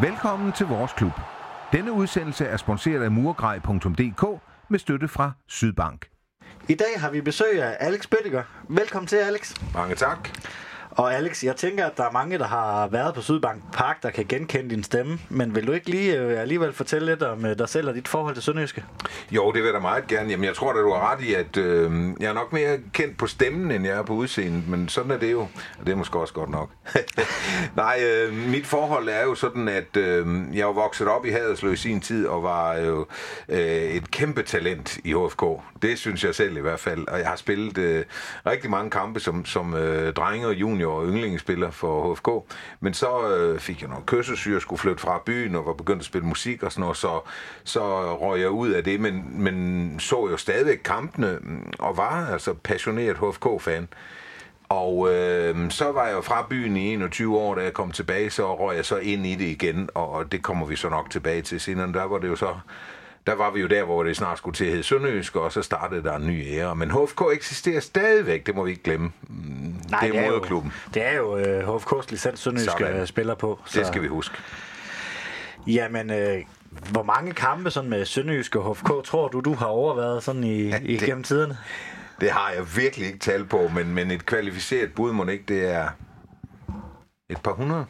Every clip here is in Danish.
Velkommen til vores klub. Denne udsendelse er sponsoreret af murgrej.dk med støtte fra Sydbank. I dag har vi besøg af Alex Bøttiger. Velkommen til, Alex. Mange tak. Og Alex, jeg tænker, at der er mange, der har været på Sydbank Park, der kan genkende din stemme. Men vil du ikke lige øh, alligevel fortælle lidt om øh, dig selv og dit forhold til Sønderjyske? Jo, det vil jeg da meget gerne. Jamen, jeg tror da, du har ret i, at øh, jeg er nok mere kendt på stemmen, end jeg er på udseendet. Men sådan er det jo. Og det er måske også godt nok. Nej, øh, mit forhold er jo sådan, at øh, jeg er vokset op i Haderslø i sin tid, og var jo øh, et kæmpe talent i HFK. Det synes jeg selv i hvert fald. Og jeg har spillet øh, rigtig mange kampe som, som øh, drenge og junior og yndlingsspiller for HFK. Men så øh, fik jeg noget kørselssyre, skulle flytte fra byen og var begyndt at spille musik og sådan noget, så, så røg jeg ud af det, men, men så jo stadigvæk kampene og var altså passioneret HFK-fan. Og øh, så var jeg jo fra byen i 21 år, da jeg kom tilbage, så røg jeg så ind i det igen, og det kommer vi så nok tilbage til senere. Der var det jo så der var vi jo der, hvor det snart skulle til at hedde Sønderjysk, og så startede der en ny ære. Men HFK eksisterer stadigvæk, det må vi ikke glemme. Nej, det er, det er moderklubben. Jo, det er jo uh, HFK's licens Sønderjysk spiller på. Så. Det skal vi huske. Jamen, øh, hvor mange kampe sådan med Sønderjysk og HFK tror du, du har overvejet sådan i, ja, det, igennem tiderne? Det har jeg virkelig ikke talt på, men, men et kvalificeret bud må ikke, det er et par hundrede.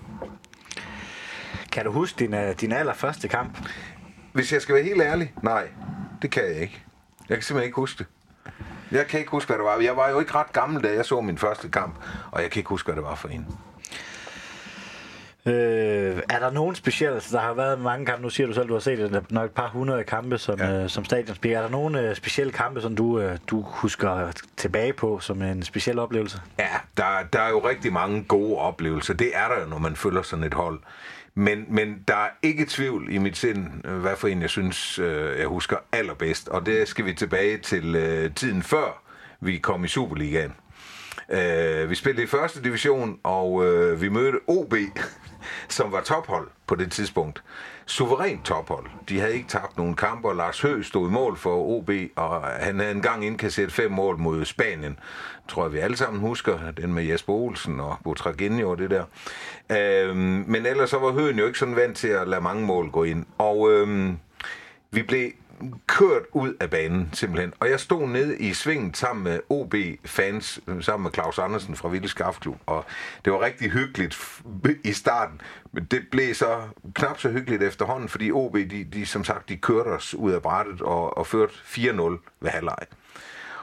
Kan du huske din, uh, din allerførste kamp? Hvis jeg skal være helt ærlig, nej, det kan jeg ikke. Jeg kan simpelthen ikke huske det. Jeg kan ikke huske, hvad det var. Jeg var jo ikke ret gammel, da jeg så min første kamp, og jeg kan ikke huske, hvad det var for en. Øh, er der nogen specielle, altså der har været mange kampe, nu siger du selv, du har set det, nok et par hundrede kampe som, ja. øh, som stadionspeaker. Er der nogen øh, specielle kampe, som du, øh, du husker tilbage på som en speciel oplevelse? Ja, der, der er jo rigtig mange gode oplevelser. Det er der jo, når man følger sådan et hold. Men, men der er ikke tvivl i mit sind, øh, hvad for en jeg synes, øh, jeg husker allerbedst. Og det skal vi tilbage til øh, tiden før vi kom i Superligaen. Øh, vi spillede i første division, og øh, vi mødte OB, som var tophold på det tidspunkt. Suverænt tophold. De havde ikke tabt nogen kampe, og Lars Høgh stod i mål for OB, og han havde engang indkasseret fem mål mod Spanien. Tror jeg, vi alle sammen husker, den med Jesper Olsen og Botragenio og det der. Øhm, men ellers så var Høgh jo ikke sådan vant til at lade mange mål gå ind. Og øhm, vi blev kørt ud af banen, simpelthen. Og jeg stod nede i svinget sammen med OB-fans, sammen med Claus Andersen fra Vilde Skaftklub, og det var rigtig hyggeligt i starten, men det blev så knap så hyggeligt efterhånden, fordi OB, de, de som sagt, de kørte os ud af brættet og, og førte 4-0 ved halvleg.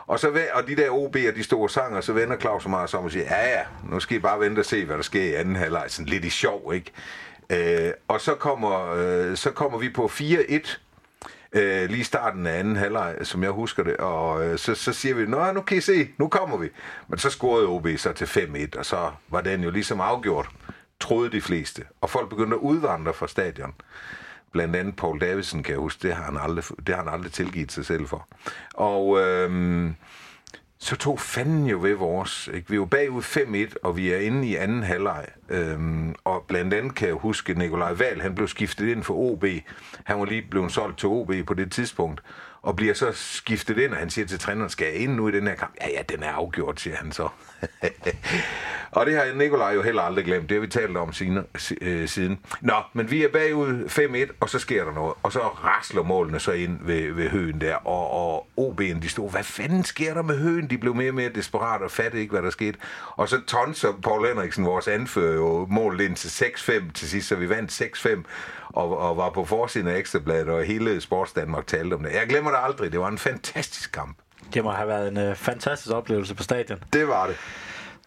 Og, så, og de der OB'er, de store sanger, så vender Claus og mig om og siger, ja ja, nu skal I bare vente og se, hvad der sker i anden halvleg. Sådan lidt i sjov, ikke? Øh, og så kommer, øh, så kommer vi på 4-1, øh, lige starten af anden halvleg, som jeg husker det, og øh, så, så siger vi, nå, nu kan I se, nu kommer vi. Men så scorede OB så til 5-1, og så var den jo ligesom afgjort, troede de fleste. Og folk begyndte at udvandre fra stadion. Blandt andet Paul Davidsen, kan jeg huske, det har han aldrig, det har han aldrig tilgivet sig selv for. Og... Øh, så tog fanden jo ved vores. Ikke? Vi er jo bagud 5-1, og vi er inde i anden halvleg. Øhm, og blandt andet kan jeg huske, Nikolaj Val, han blev skiftet ind for OB. Han var lige blevet solgt til OB på det tidspunkt og bliver så skiftet ind, og han siger til træneren, skal jeg ind nu i den her kamp? Ja, ja, den er afgjort, siger han så. og det har Nikolaj jo heller aldrig glemt, det har vi talt om øh, siden. Nå, men vi er bagud 5-1, og så sker der noget, og så rasler målene så ind ved, ved høen der, og, og OB'en, de stod, hvad fanden sker der med høen? De blev mere og mere desperat og fattede ikke, hvad der skete. Og så tonser Paul Henriksen, vores anfører, jo målet ind til 6-5 til sidst, så vi vandt 6-5, og, og var på forsiden af Ekstrabladet, og hele Sports Danmark talte om det. Jeg glemmer det aldrig. Det var en fantastisk kamp. Det må have været en uh, fantastisk oplevelse på stadion. Det var det.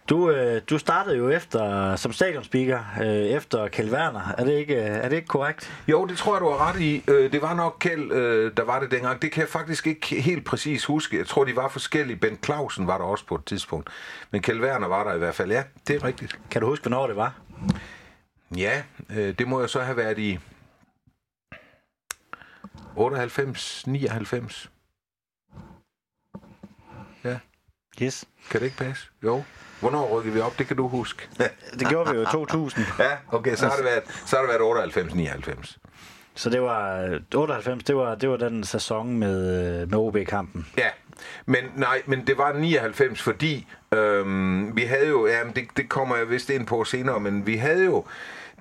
Du, øh, du startede jo efter som stadionspeaker øh, efter Kjeld Werner. Er det, ikke, øh, er det ikke korrekt? Jo, det tror jeg, du har ret i. Øh, det var nok Kjeld, øh, der var det dengang. Det kan jeg faktisk ikke helt præcis huske. Jeg tror, de var forskellige. Ben Clausen var der også på et tidspunkt. Men Kjeld Werner var der i hvert fald. Ja, det er rigtigt. Kan du huske, hvornår det var? Ja, øh, det må jeg så have været i 98, 99. Ja. Yes. Kan det ikke passe? Jo. Hvornår rykkede vi op? Det kan du huske. det gjorde vi jo i 2000. ja, okay, så har det været, så har det været 98, 99. Så det var 98, det var, det var den sæson med, med OB-kampen. Ja, men nej, men det var 99, fordi øhm, vi havde jo, ja, det, det kommer jeg vist ind på senere, men vi havde jo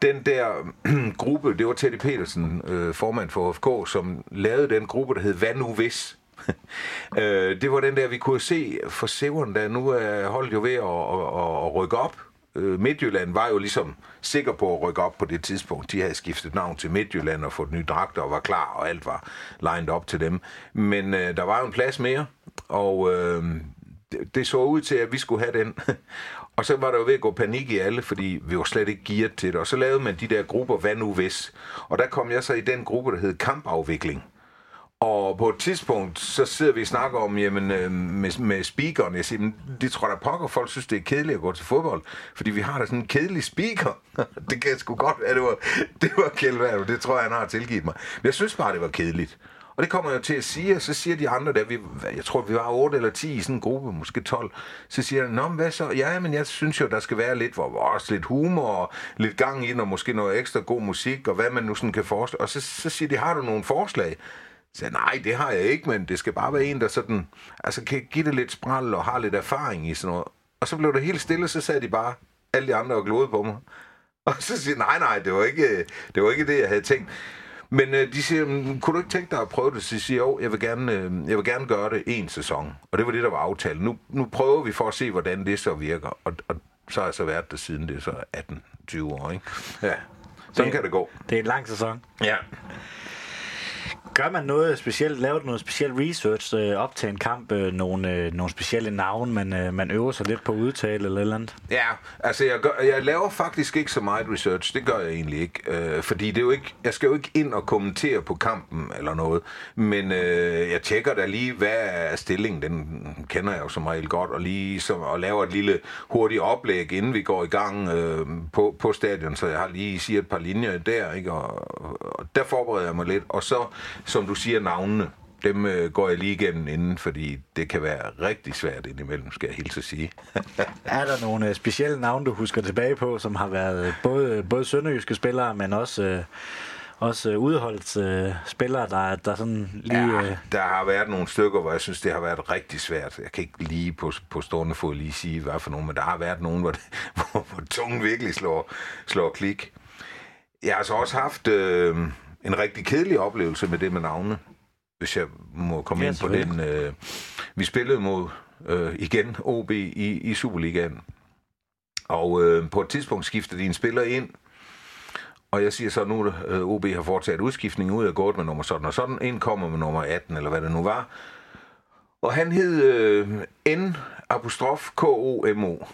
den der gruppe, det var Teddy Petersen, øh, formand for FK, som lavede den gruppe, der hed Hvad nu hvis? øh, det var den der, vi kunne se for Severn, der nu er holdt jo ved at, at, at rykke op. Øh, Midtjylland var jo ligesom sikker på at rykke op på det tidspunkt. De havde skiftet navn til Midtjylland og fået nye dragter og var klar, og alt var lined op til dem. Men øh, der var jo en plads mere, og øh, det, det så ud til, at vi skulle have den. og så var der jo ved at gå panik i alle, fordi vi var slet ikke gearet til det. Og så lavede man de der grupper, hvad nu hvis? Og der kom jeg så i den gruppe, der hed kampafvikling. Og på et tidspunkt, så sidder vi og snakker om, jamen, øh, med, med speakeren, jeg siger, men det tror jeg pokker, folk synes, det er kedeligt at gå til fodbold, fordi vi har da sådan en kedelig speaker. det kan sgu godt være, det var, det var Kjeld det tror jeg, han har tilgivet mig. Men jeg synes bare, det var kedeligt. Og det kommer jeg til at sige, og så siger de andre der, vi, jeg tror, vi var 8 eller 10 i sådan en gruppe, måske 12, så siger jeg, Nå, men hvad så? Ja, men jeg synes jo, der skal være lidt, hvor også lidt humor, og lidt gang ind, og måske noget ekstra god musik, og hvad man nu sådan kan forestille. Og så, så siger de, har du nogle forslag? Så nej, det har jeg ikke, men det skal bare være en, der sådan, altså kan give det lidt spral og har lidt erfaring i sådan noget. Og så blev det helt stille, så sagde de bare, alle de andre og glodede på mig. Og så siger nej, nej, det var ikke det, var ikke det jeg havde tænkt. Men øh, de siger, kunne du ikke tænke dig at prøve det? Så siger jo, jeg vil gerne, øh, jeg vil gerne gøre det en sæson. Og det var det, der var aftalt. Nu, nu prøver vi for at se, hvordan det så virker. Og, og så har jeg så været der siden det, så 18-20 år, ikke? Ja, sådan det, kan det gå. Det er en lang sæson. Ja. Gør man noget specielt, laver du noget specielt research øh, op til en kamp, øh, nogle, øh, nogle specielle navne, man, øh, man øver sig lidt på at udtale eller eller andet? Ja, altså jeg, gør, jeg laver faktisk ikke så meget research, det gør jeg egentlig ikke, øh, fordi det er jo ikke, jeg skal jo ikke ind og kommentere på kampen eller noget, men øh, jeg tjekker da lige, hvad er stillingen, den kender jeg jo som regel godt, og lige så, og laver et lille hurtigt oplæg, inden vi går i gang øh, på, på stadion, så jeg har lige siger et par linjer der, ikke? Og, og der forbereder jeg mig lidt, og så som du siger, navnene, dem øh, går jeg lige igennem inden, fordi det kan være rigtig svært indimellem, skal jeg hilse at sige. er der nogle øh, specielle navne, du husker tilbage på, som har været både, både sønderjyske spillere, men også... Øh også øh, udholdt øh, spillere, der, der sådan lige... Ja, øh... der har været nogle stykker, hvor jeg synes, det har været rigtig svært. Jeg kan ikke lige på, på stående fod lige sige, hvad for nogen, men der har været nogen, hvor, hvor, hvor tungen virkelig slår, slår klik. Jeg har så også haft... Øh, en rigtig kedelig oplevelse med det med navne, hvis jeg må komme ja, ind på den. Øh, vi spillede mod øh, igen OB i, i Superligaen, og øh, på et tidspunkt skiftede de en spiller ind, og jeg siger så nu, øh, OB har foretaget udskiftning ud af gået med nummer sådan og sådan, en kommer med nummer 18, eller hvad det nu var. Og han hed øh, N apostrof K-O-M-O.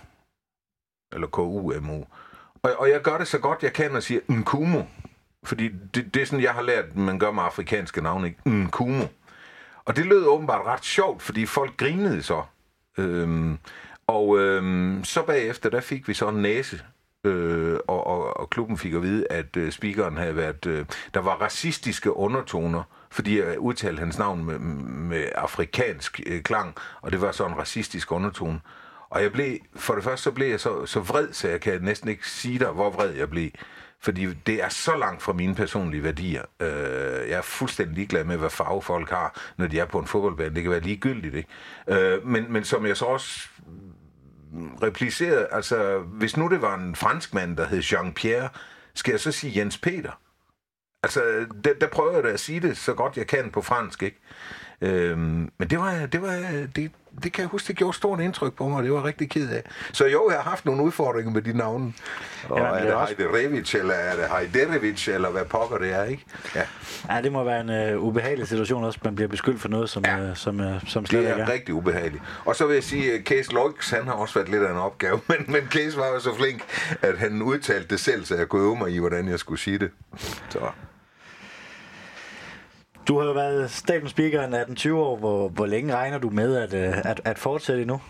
Eller K-U-M-O. Og, og jeg gør det så godt jeg kan og siger Nkumo. Fordi det, det er sådan, jeg har lært, man gør med afrikanske navne, ikke? Nkumo. Og det lød åbenbart ret sjovt, fordi folk grinede så. Øhm, og øhm, så bagefter, der fik vi så en næse, øh, og, og, og klubben fik at vide, at øh, speakeren havde været... Øh, der var racistiske undertoner, fordi jeg udtalte hans navn med, med afrikansk øh, klang, og det var så en racistisk undertone. Og jeg blev, for det første så blev jeg så, så vred, så jeg kan næsten ikke sige dig, hvor vred jeg blev. Fordi det er så langt fra mine personlige værdier. Øh, jeg er fuldstændig ligeglad med, hvad farve folk har, når de er på en fodboldbane. Det kan være ligegyldigt, ikke? Øh, men, men som jeg så også replicerede, altså, hvis nu det var en fransk mand, der hed Jean-Pierre, skal jeg så sige Jens Peter? Altså, der, der prøver jeg da at sige det så godt jeg kan på fransk, ikke? Øhm, men det var, det var, det, det kan jeg huske, det gjorde stort indtryk på mig, det var rigtig ked af. Så jo, jeg har haft nogle udfordringer med de navne. Og ja, er det også... Hajderevic, eller er det Hajderevic, eller hvad pokker det er, ikke? Ja, ja det må være en uh, ubehagelig situation også, man bliver beskyldt for noget, som, ja. uh, som, uh, som slet ikke er. Det er rigtig ubehageligt. Og så vil jeg sige, at Case Loix, han har også været lidt af en opgave, men, men Case var jo så flink, at han udtalte det selv, så jeg kunne øve mig i, hvordan jeg skulle sige det. Så... Du har jo været statens speaker i 18-20 år. Hvor, hvor længe regner du med at, øh, at, at fortsætte endnu?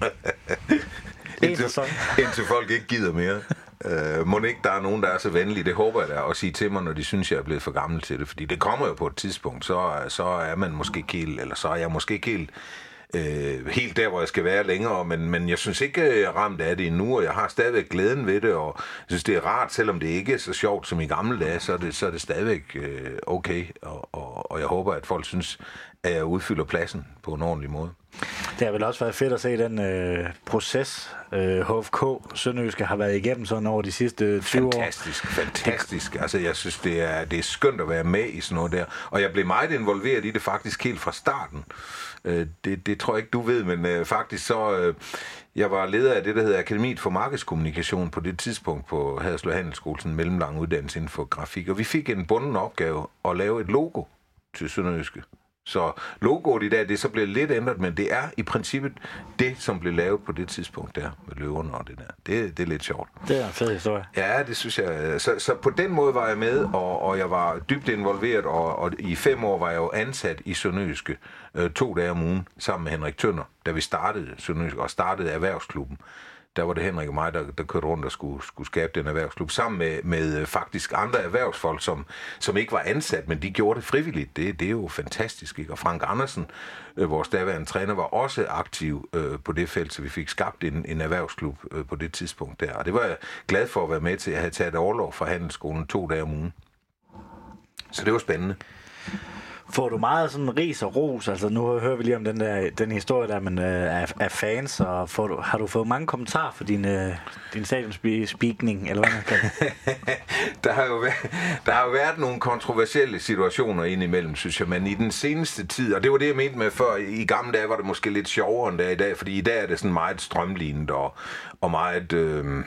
indtil, indtil folk ikke gider mere. Uh, må ikke der er nogen, der er så venlige, det håber jeg da, at sige til mig, når de synes, jeg er blevet for gammel til det. Fordi det kommer jo på et tidspunkt, så, så er man måske ikke helt, eller så er jeg måske ikke helt øh, helt der, hvor jeg skal være længere, men, men jeg synes ikke, øh, jeg er ramt af det endnu, og jeg har stadigvæk glæden ved det, og jeg synes, det er rart, selvom det ikke er så sjovt som i gamle dage, så er det, så er det stadigvæk øh, okay, og, og, og jeg håber, at folk synes, jeg udfylder pladsen på en ordentlig måde. Det har vel også været fedt at se den øh, proces, øh, HFK Sønderjyske har været igennem sådan over de sidste 20 år. Fantastisk, fantastisk. Altså, jeg synes, det er, det er skønt at være med i sådan noget der. Og jeg blev meget involveret i det faktisk helt fra starten. Øh, det, det tror jeg ikke, du ved, men øh, faktisk så... Øh, jeg var leder af det, der hedder Akademiet for Markedskommunikation på det tidspunkt på Haderslev Handelsskole, sådan en mellemlang uddannelse inden for grafik. Og vi fik en bunden opgave at lave et logo til Sønderjyske. Så logoet i dag, det er så blevet lidt ændret, men det er i princippet det, som blev lavet på det tidspunkt der, med løverne og det der. Det, det er lidt sjovt. Det er en fed historie. Ja, det synes jeg. Så, så på den måde var jeg med, og, og jeg var dybt involveret, og, og i fem år var jeg jo ansat i Sønderjyske øh, to dage om ugen, sammen med Henrik Tønder, da vi startede Sønderjyske, og startede erhvervsklubben der var det Henrik og mig, der, der kørte rundt og skulle, skulle skabe den erhvervsklub, sammen med, med øh, faktisk andre erhvervsfolk, som, som ikke var ansat, men de gjorde det frivilligt. Det, det er jo fantastisk. Ikke? Og Frank Andersen, øh, vores daværende træner, var også aktiv øh, på det felt, så vi fik skabt en, en erhvervsklub øh, på det tidspunkt der. Og det var jeg glad for at være med til. Jeg havde taget overlov fra handelsskolen to dage om ugen. Så det var spændende. Får du meget sådan ris og ros? Altså nu hører vi lige om den der den historie der, men øh, af, af fans, og får du, har du fået mange kommentarer for din, øh, din stadionspeakning, eller hvad man kan der, har jo været, der har jo været nogle kontroversielle situationer indimellem, synes jeg, men i den seneste tid, og det var det, jeg mente med før, i gamle dage var det måske lidt sjovere end det i dag, fordi i dag er det sådan meget strømlignet og, og meget... Øh,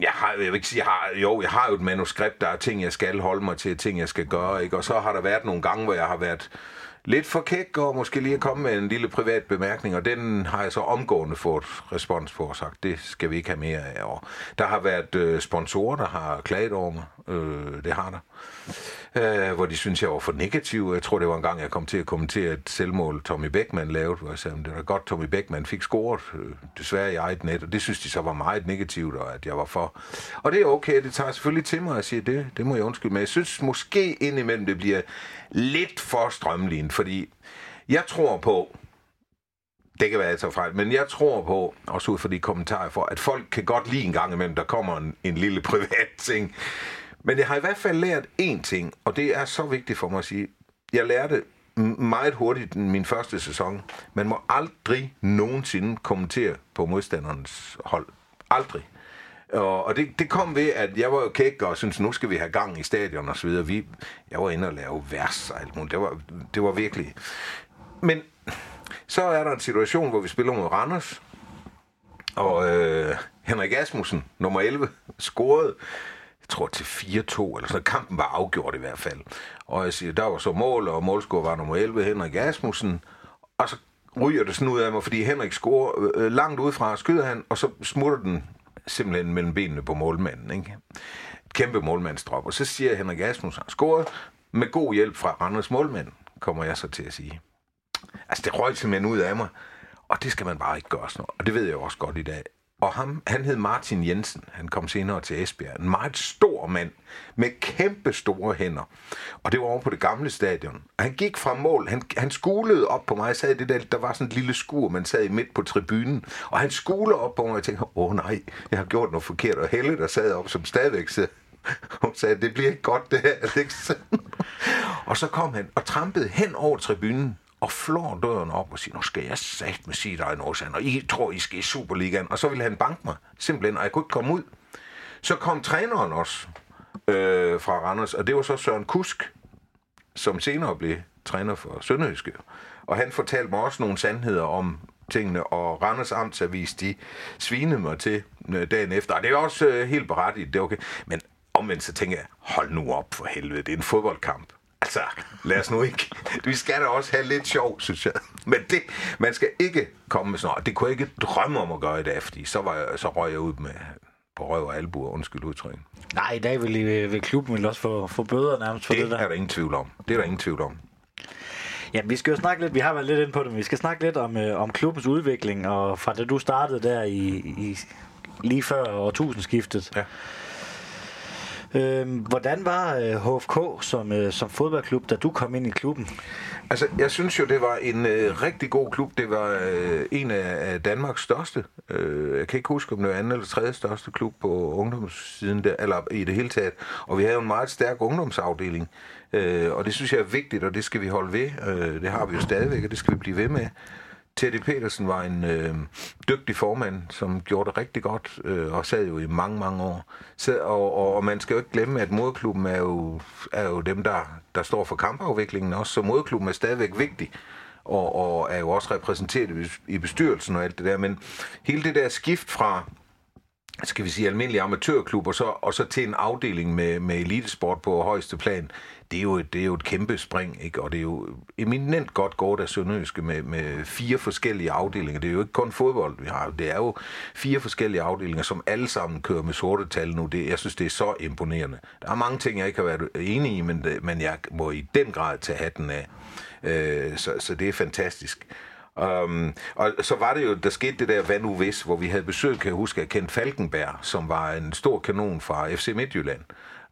jeg har, jeg vil ikke sige, jeg har, jo, jeg har jo et manuskript, der er ting, jeg skal holde mig til, ting, jeg skal gøre, ikke? Og så har der været nogle gange, hvor jeg har været lidt for kæk, og måske lige komme med en lille privat bemærkning, og den har jeg så omgående fået respons på og sagt, det skal vi ikke have mere af. Og der har været øh, sponsorer, der har klaget over mig. Øh, det har der øh, hvor de synes, jeg var for negativ. Jeg tror, det var en gang, jeg kom til at kommentere et selvmål, Tommy Beckmann lavede, hvor jeg sagde, det var godt, Tommy Beckmann fik scoret, øh, desværre i eget net, og det synes de så var meget negativt, og at jeg var for. Og det er okay, det tager selvfølgelig til mig at sige, det, det må jeg undskylde, men jeg synes måske indimellem, det bliver lidt for strømlignet, fordi jeg tror på, det kan være, jeg tager fejl, men jeg tror på, også ud fra de kommentarer for, at folk kan godt lide en gang imellem, der kommer en, en lille privat ting. Men jeg har i hvert fald lært én ting, og det er så vigtigt for mig at sige. Jeg lærte meget hurtigt min første sæson. Man må aldrig nogensinde kommentere på modstanderens hold. Aldrig. Og, og det, det kom ved, at jeg var jo kæk og syntes, nu skal vi have gang i stadion og så videre. Vi, jeg var inde og lave vers og alt muligt. Det var, det var virkelig... Men så er der en situation, hvor vi spiller mod Randers, og øh, Henrik Asmussen, nummer 11, scorede tror til 4-2, eller sådan Kampen var afgjort i hvert fald. Og jeg siger, der var så mål, og målscorer var nummer 11, Henrik Asmussen. Og så ryger det sådan ud af mig, fordi Henrik scorer øh, langt udefra, skyder han, og så smutter den simpelthen mellem benene på målmanden. Ikke? Et kæmpe målmandsdrop. Og så siger Henrik Asmussen, han scorer med god hjælp fra Randers målmand, kommer jeg så til at sige. Altså, det røg simpelthen ud af mig. Og det skal man bare ikke gøre sådan noget. Og det ved jeg jo også godt i dag. Og ham, han hed Martin Jensen. Han kom senere til Esbjerg. En meget stor mand med kæmpe store hænder. Og det var over på det gamle stadion. Og han gik fra mål. Han, han skulede op på mig. Jeg sad det der, der var sådan et lille skur, man sad i midt på tribunen. Og han skulede op på mig, og jeg tænkte, åh nej, jeg har gjort noget forkert. Og Helle, der sad op, som stadigvæk sad, hun sagde, det bliver ikke godt det her, Alex. og så kom han og trampede hen over tribunen og flår døren op og siger, nu skal jeg sagt med sige dig noget, og I tror, I skal i Superligaen. Og så ville han banke mig, simpelthen, og jeg kunne ikke komme ud. Så kom træneren også øh, fra Randers, og det var så Søren Kusk, som senere blev træner for Sønderjyske. Og han fortalte mig også nogle sandheder om tingene, og Randers Amtsavis, de svinede mig til øh, dagen efter. Og det er også øh, helt berettigt, det er okay. Men omvendt så tænker jeg, hold nu op for helvede, det er en fodboldkamp. Altså, lad os nu ikke. Vi skal da også have lidt sjov, synes jeg. Men det, man skal ikke komme med sådan noget. Det kunne jeg ikke drømme om at gøre i dag, fordi så, var jeg, så røg jeg ud med på røv og albuer, undskyld udtryk. Nej, i dag vil, I, vil klubben vil også få, få bøder nærmest for det, det der. er der ingen tvivl om. Det er der ingen tvivl om. Ja, vi skal jo snakke lidt, vi har været lidt ind på det, men vi skal snakke lidt om, øh, om klubbens udvikling, og fra da du startede der i, i lige før årtusindskiftet. Ja Øh, hvordan var øh, HFK som, øh, som fodboldklub, da du kom ind i klubben? Altså, jeg synes jo, det var en øh, rigtig god klub. Det var øh, en af, af Danmarks største. Øh, jeg kan ikke huske, om det var anden eller tredje største klub på ungdomssiden, der, eller i det hele taget. Og vi havde en meget stærk ungdomsafdeling. Øh, og det synes jeg er vigtigt, og det skal vi holde ved. Øh, det har vi jo stadigvæk, og det skal vi blive ved med. Teddy Petersen var en øh, dygtig formand, som gjorde det rigtig godt, øh, og sad jo i mange, mange år. Så, og, og, og man skal jo ikke glemme, at moderklubben er jo, er jo dem, der, der står for kampafviklingen også, så moderklubben er stadigvæk vigtig, og, og er jo også repræsenteret i bestyrelsen og alt det der. Men hele det der skift fra skal vi sige, almindelige amatørklub, og så, og så til en afdeling med, med elitesport på højeste plan, det er jo det er jo et kæmpe spring, ikke? og det er jo eminent godt gået af Sønderjyske med, med fire forskellige afdelinger. Det er jo ikke kun fodbold, vi har. Det er jo fire forskellige afdelinger, som alle sammen kører med sorte tal nu. Det, jeg synes, det er så imponerende. Der er mange ting, jeg ikke har været enig i, men, øh, men jeg må i den grad tage hatten af. Øh, så, så det er fantastisk. Um, og så var det jo, der skete det der hvad nu hvis, hvor vi havde besøg, kan jeg huske, af Kent Falkenberg, som var en stor kanon fra FC Midtjylland.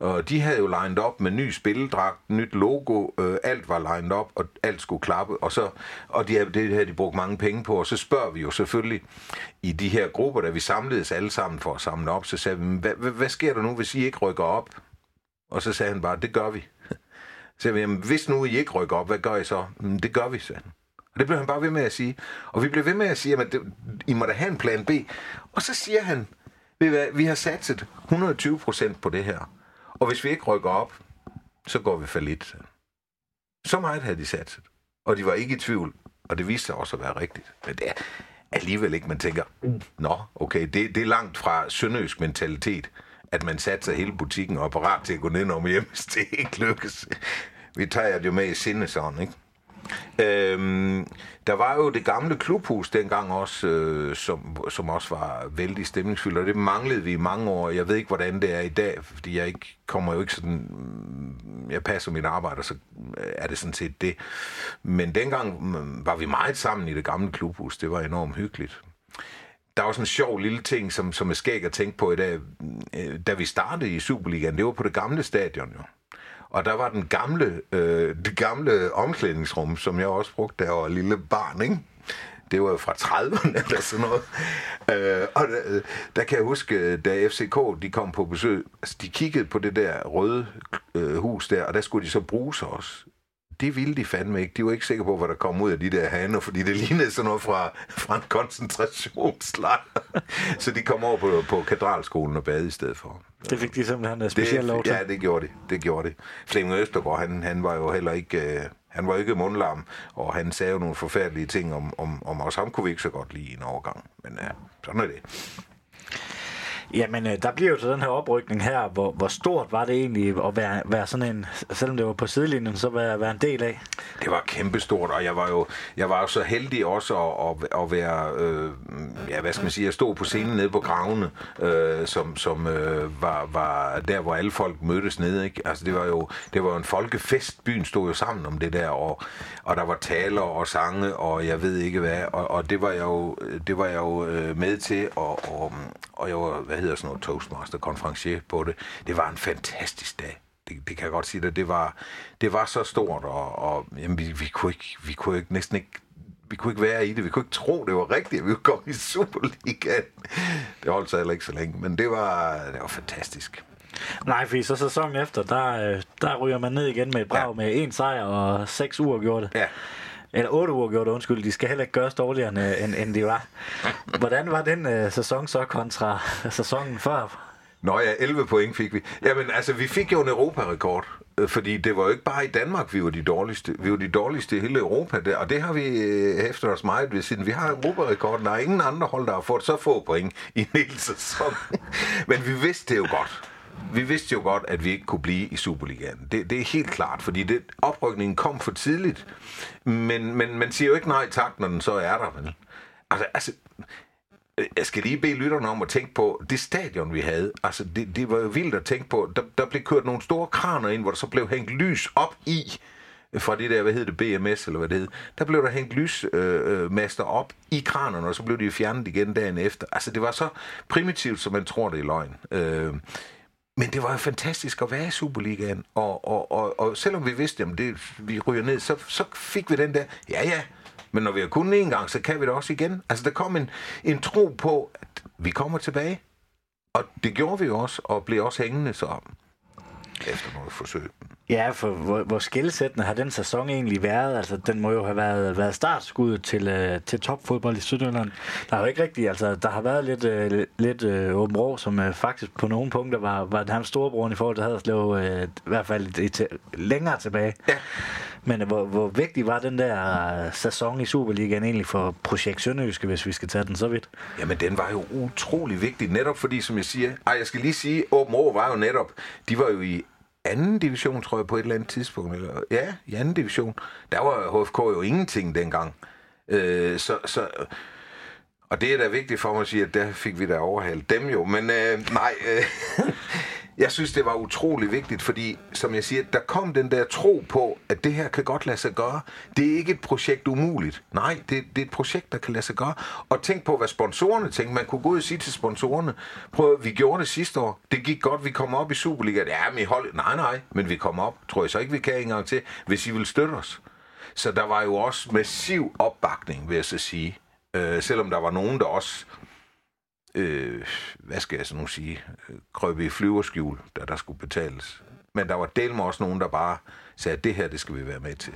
Og de havde jo lined op med ny spilledragt, nyt logo, øh, alt var lined op, og alt skulle klappe, og, så, og de, det havde de brugt mange penge på, og så spørger vi jo selvfølgelig i de her grupper, da vi samledes alle sammen for at samle op, så sagde vi, hvad, hvad, hvad sker der nu, hvis I ikke rykker op? Og så sagde han bare, det gør vi. Så sagde vi, jamen, hvis nu I ikke rykker op, hvad gør I så? Det gør vi, sagde han. Og det blev han bare ved med at sige. Og vi blev ved med at sige, at I må da have en plan B. Og så siger han, vi har satset 120 procent på det her. Og hvis vi ikke rykker op, så går vi for lidt. Så meget havde de satset. Og de var ikke i tvivl. Og det viste sig også at være rigtigt. Men det er alligevel ikke, man tænker, nå, okay, det, det er langt fra sønderjysk mentalitet, at man satser hele butikken og er parat til at gå ned om hjem, hvis det ikke lykkes. Vi tager det jo med i sinde ikke? Øhm, der var jo det gamle klubhus dengang også, øh, som, som også var vældig stemningsfyldt, og det manglede vi i mange år. Jeg ved ikke, hvordan det er i dag, fordi jeg ikke, kommer jo ikke sådan... Mm, jeg passer mit arbejde, og så øh, er det sådan set det. Men dengang mm, var vi meget sammen i det gamle klubhus. Det var enormt hyggeligt der var sådan en sjov lille ting, som, som er skæg at tænke på i dag. Mm, øh, da vi startede i Superligaen, det var på det gamle stadion jo. Og der var den gamle, øh, det gamle omklædningsrum, som jeg også brugte, der var lille barn, ikke? Det var fra 30'erne eller sådan noget. Øh, og der, der kan jeg huske, da FCK de kom på besøg, altså de kiggede på det der røde øh, hus der, og der skulle de så bruge os. også det ville de fandme ikke. De var ikke sikre på, hvad der kom ud af de der haner, fordi det lignede sådan noget fra, fra en koncentrationslejr. så de kom over på, på katedralskolen og bade i stedet for. Det fik de simpelthen en speciel lov til? Ja, det gjorde de. Det gjorde de. Flemming Østergaard, han, han var jo heller ikke... Øh, han var ikke mundlam, og han sagde jo nogle forfærdelige ting om, om, om os. Ham kunne vi ikke så godt lide i en overgang. Men ja, sådan er det. Jamen, øh, der bliver jo så den her oprykning her. Hvor, hvor stort var det egentlig at være, være sådan en, selvom det var på sidelinjen, så være, være en del af? Det var kæmpestort, og jeg var jo, jeg var jo så heldig også at, at, at være, øh, ja, hvad skal man sige, at stå på scenen nede på gravene, øh, som, som øh, var, var der, hvor alle folk mødtes nede, ikke? Altså, det var jo, det var jo en folkefest. Byen stod jo sammen om det der, og, og der var taler og sange, og jeg ved ikke hvad, og, og det var jeg jo, det var jeg jo øh, med til, og, og, og jeg var, hvad hedder sådan noget, toastmaster, konferencier på det. Det var en fantastisk dag. Det, det kan jeg godt sige det. Det var, det var så stort, og, og jamen, vi, vi, kunne ikke, vi kunne ikke, næsten ikke vi kunne ikke være i det. Vi kunne ikke tro, det var rigtigt, at vi komme i Superligaen. Det holdt sig heller ikke så længe, men det var, det var fantastisk. Nej, fordi så sæsonen efter, der, øh, der ryger man ned igen med et brag ja. med en sejr og seks uger gjort det. Ja. Eller otte uger gjort det, undskyld. De skal heller ikke gøres dårligere, øh, end, end de var. Hvordan var den øh, sæson så kontra sæsonen før? Nå ja, 11 point fik vi. Jamen altså, vi fik jo en Europarekord. Øh, fordi det var jo ikke bare i Danmark, vi var de dårligste. Vi var de dårligste i hele Europa der, og det har vi øh, efter os meget ved siden. Vi har Europarekorden, der er ingen andre hold, der har fået så få point i en hel sæson. Men vi vidste det jo godt vi vidste jo godt, at vi ikke kunne blive i Superligaen. Det, det er helt klart, fordi det, oprykningen kom for tidligt. Men, men man siger jo ikke nej tak, når den så er der, vel? Altså, altså jeg skal lige bede lytterne om at tænke på det stadion, vi havde. Altså, det, det var jo vildt at tænke på. Der, der blev kørt nogle store kraner ind, hvor der så blev hængt lys op i fra det der, hvad hedder det, BMS, eller hvad det hed, der blev der hængt lysmaster øh, øh op i kranerne, og så blev de fjernet igen dagen efter. Altså, det var så primitivt, som man tror, det er løgn. Øh, men det var jo fantastisk at være i Superligaen, og, og, og, og selvom vi vidste, at det, vi ryger ned, så, så fik vi den der, ja ja, men når vi har kunnet en gang, så kan vi det også igen. Altså der kom en, en tro på, at vi kommer tilbage, og det gjorde vi også, og blev også hængende så efter noget forsøg. Ja, for hvor, hvor skældsættende har den sæson egentlig været? Altså, den må jo have været, været startskuddet til, uh, til topfodbold i Sydjylland. Der har jo ikke rigtigt, altså, der har været lidt, uh, lidt uh, åben rå, som uh, faktisk på nogle punkter var, var hans storebror i forhold til Haderslev, uh, i hvert fald i, til, længere tilbage. Ja. Men hvor, hvor vigtig var den der øh, sæson i Superligaen egentlig for projekt Sønderjyske, hvis vi skal tage den så vidt? Jamen, den var jo utrolig vigtig, netop fordi, som jeg siger, ej, jeg skal lige sige, Åben Rå var jo netop, de var jo i anden division, tror jeg, på et eller andet tidspunkt. Eller, ja, i anden division. Der var HFK jo ingenting dengang. Øh, så, så, og det er da vigtigt for mig at sige, at der fik vi da overhalet dem jo. Men øh, nej, øh, jeg synes, det var utrolig vigtigt, fordi, som jeg siger, der kom den der tro på, at det her kan godt lade sig gøre. Det er ikke et projekt umuligt. Nej, det, det er et projekt, der kan lade sig gøre. Og tænk på, hvad sponsorerne tænkte. Man kunne gå ud og sige til sponsorerne, prøv vi gjorde det sidste år. Det gik godt, vi kom op i Superligaen. Ja, men I hold... Nej, nej, men vi kom op. Tror jeg så ikke, vi kan engang til, hvis I vil støtte os. Så der var jo også massiv opbakning, vil jeg så sige. Øh, selvom der var nogen, der også øh, hvad skal jeg så nu sige, krøb i flyverskjul, da der skulle betales. Men der var del med også nogen, der bare sagde, at det her, det skal vi være med til.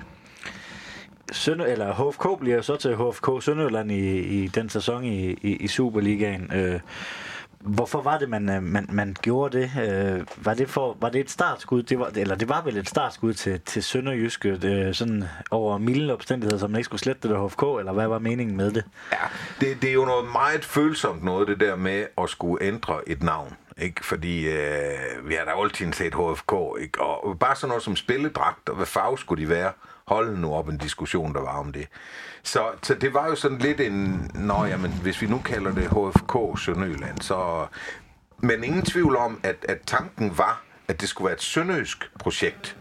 Sønder, eller HFK bliver så til HFK Sønderjylland i, i den sæson i, i, i Superligaen. Øh, Hvorfor var det, man, øh, man, man gjorde det? Øh, var, det for, var det et startskud? Det var, eller det var vel et startskud til, til Sønderjyske, øh, det, øh, sådan over milde omstændigheder, som man ikke skulle slette det HFK, eller hvad var meningen med det? Ja, det, det er jo noget meget følsomt noget, det der med at skulle ændre et navn. Ikke? Fordi øh, vi har da altid set HFK, ikke? og bare sådan noget som spilledragt, og hvad farve skulle de være? Hold nu op en diskussion, der var om det. Så, så det var jo sådan lidt en... Nå, jamen, hvis vi nu kalder det HFK Sønderjylland, så... Men ingen tvivl om, at, at tanken var, at det skulle være et sønderjysk projekt.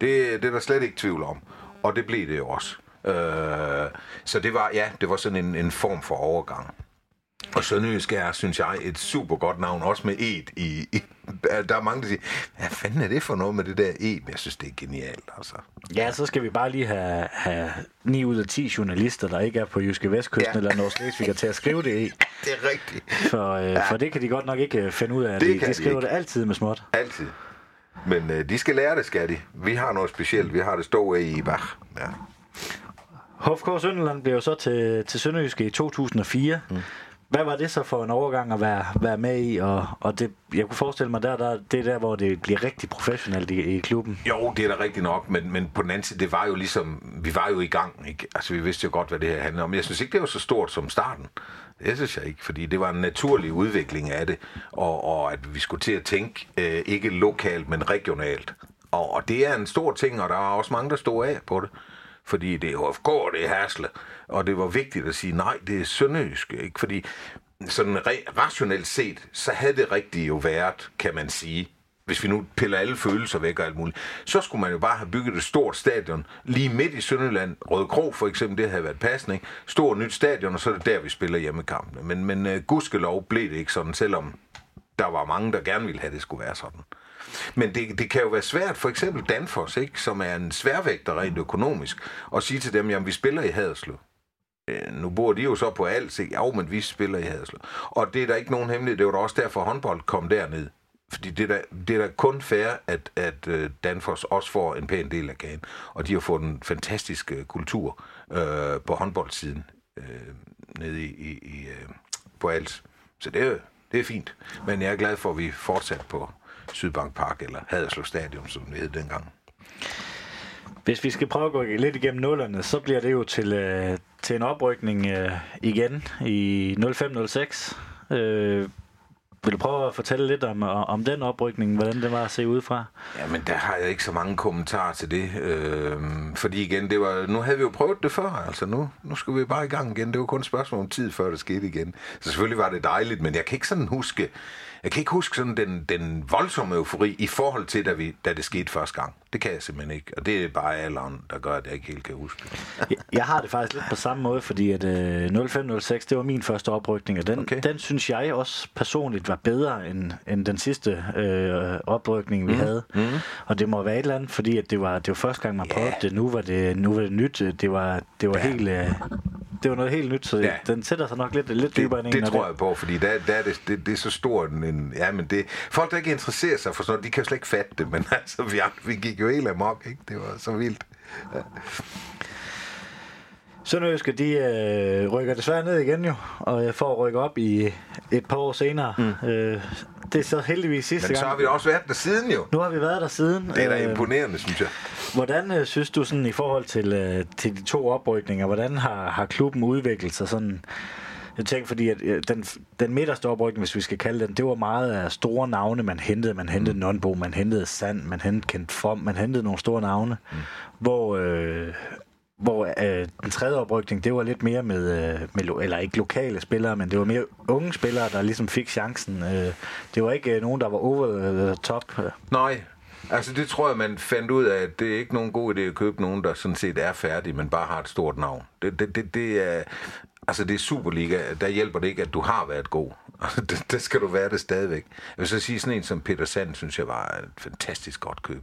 Det, det er der slet ikke tvivl om. Og det blev det jo også. Øh, så det var, ja, det var sådan en, en form for overgang. Og Sønderjysk er, synes jeg, et super godt navn, også med et i, i der er mange, der siger, hvad fanden er det for noget med det der E? Men jeg synes, det er genialt, altså. Ja, så skal vi bare lige have, have 9 ud af 10 journalister, der ikke er på Jyske Vestkysten ja. eller Nordslesvig, til at skrive det i. det er rigtigt. For, øh, ja. for det kan de godt nok ikke øh, finde ud af. Det de, de skriver de det altid med småt. Altid. Men øh, de skal lære det, skal de. Vi har noget specielt. Vi har det stå i Bach. Ja. HFK Sønderland blev jo så til, til Sønderjyske i 2004. Mm. Hvad var det så for en overgang at være, være med i? Og, og det, jeg kunne forestille mig, der, der, det er der, hvor det bliver rigtig professionelt i, i klubben. Jo, det er da rigtigt nok, men, men på den anden side, det var jo ligesom, vi var jo i gang, ikke? Altså, vi vidste jo godt, hvad det her handlede om. Jeg synes ikke, det var så stort som starten. Det synes jeg ikke, fordi det var en naturlig udvikling af det, og, og at vi skulle til at tænke øh, ikke lokalt, men regionalt. Og, og det er en stor ting, og der var også mange, der stod af på det fordi det er HFK, og det er Hasle. Og det var vigtigt at sige, nej, det er Sønderjysk. Ikke? Fordi sådan re- rationelt set, så havde det rigtigt jo været, kan man sige, hvis vi nu piller alle følelser væk og alt muligt, så skulle man jo bare have bygget et stort stadion lige midt i Sønderland. Røde Kro for eksempel, det havde været passende. Ikke? Stort nyt stadion, og så er det der, vi spiller hjemmekampene. Men, men uh, gudskelov blev det ikke sådan, selvom der var mange, der gerne ville have, at det skulle være sådan. Men det, det kan jo være svært, for eksempel Danfoss, ikke, som er en sværvægter rent økonomisk, at sige til dem, jamen vi spiller i Haderslev. Øh, nu bor de jo så på alt, ikke? Ja, men vi spiller i Haderslev. Og det er der ikke nogen hemmelighed, det var da også derfor håndbold kom derned. Fordi det er, da, det er da kun fair, at, at øh, Danfoss også får en pæn del af kagen. Og de har fået en fantastisk øh, kultur øh, på håndboldsiden øh, nede i, i, i på alt. Så det er, det er fint. Men jeg er glad for, at vi fortsat på, Sydbank Park, eller Haderslev Stadion, som det hed dengang. Hvis vi skal prøve at gå lidt igennem nullerne, så bliver det jo til, øh, til en oprykning øh, igen i 0506. Øh, vil du prøve at fortælle lidt om, øh, om den oprykning, hvordan det var at se ud fra? Jamen, der har jeg ikke så mange kommentarer til det. Øh, fordi igen, det var, nu havde vi jo prøvet det før, altså nu, nu skal vi bare i gang igen. Det var kun et spørgsmål om tid, før det skete igen. Så selvfølgelig var det dejligt, men jeg kan ikke sådan huske, jeg kan ikke huske sådan den, den voldsomme eufori i forhold til, da, vi, da det skete første gang. Det kan jeg simpelthen ikke. Og det er bare alderen, der gør, at jeg ikke helt kan huske det. jeg, har det faktisk lidt på samme måde, fordi at øh, 0506, det var min første oprykning, og den, okay. den synes jeg også personligt var bedre end, end den sidste øh, oprykning, vi mm. havde. Mm. Og det må være et eller andet, fordi at det var, det var første gang, man prøvede yeah. det. Nu var det, nu var det nyt. Det var, det det var helt... Øh, det var noget helt nyt, så Ja. ja. den sætter sig nok lidt, lidt dybere Det, end det en, når tror jeg på, fordi der, der er det, det, det er så stort en-. Ja, men det... Folk, der ikke interesserer sig for sådan noget, de kan jo slet ikke fatte det, men altså, vi, vi gik jo helt amok, ikke? Det var så vildt. Sønderjyske, de øh, rykker desværre ned igen jo, og øh, får rykke op i et par år senere. Mm. Øh, det er så heldigvis sidste Men så gang. har vi også været der siden jo. Nu har vi været der siden. Det er da Øh, imponerende, synes jeg. Hvordan øh, synes du sådan i forhold til, øh, til de to oprykninger, hvordan har, har klubben udviklet sig sådan? Jeg tænker, fordi at, øh, den, den midterste oprykning, hvis vi skal kalde den, det var meget af store navne, man hentede. Man hentede Nonbo, man hentede Sand, man hentede Kent From, man hentede nogle store navne. Mm. Hvor, øh, hvor øh, den tredje oprykning, det var lidt mere med, øh, med, eller ikke lokale spillere, men det var mere unge spillere, der ligesom fik chancen. Øh, det var ikke øh, nogen, der var over the top. Øh. Nej, altså det tror jeg, man fandt ud af, at det er ikke nogen god idé at købe nogen, der sådan set er færdige, men bare har et stort navn. Det, det, det, det er... Altså det er Superliga, der hjælper det ikke, at du har været god. Altså, det, det skal du være det stadigvæk. Jeg vil så sige, sådan en som Peter Sand, synes jeg var et fantastisk godt køb.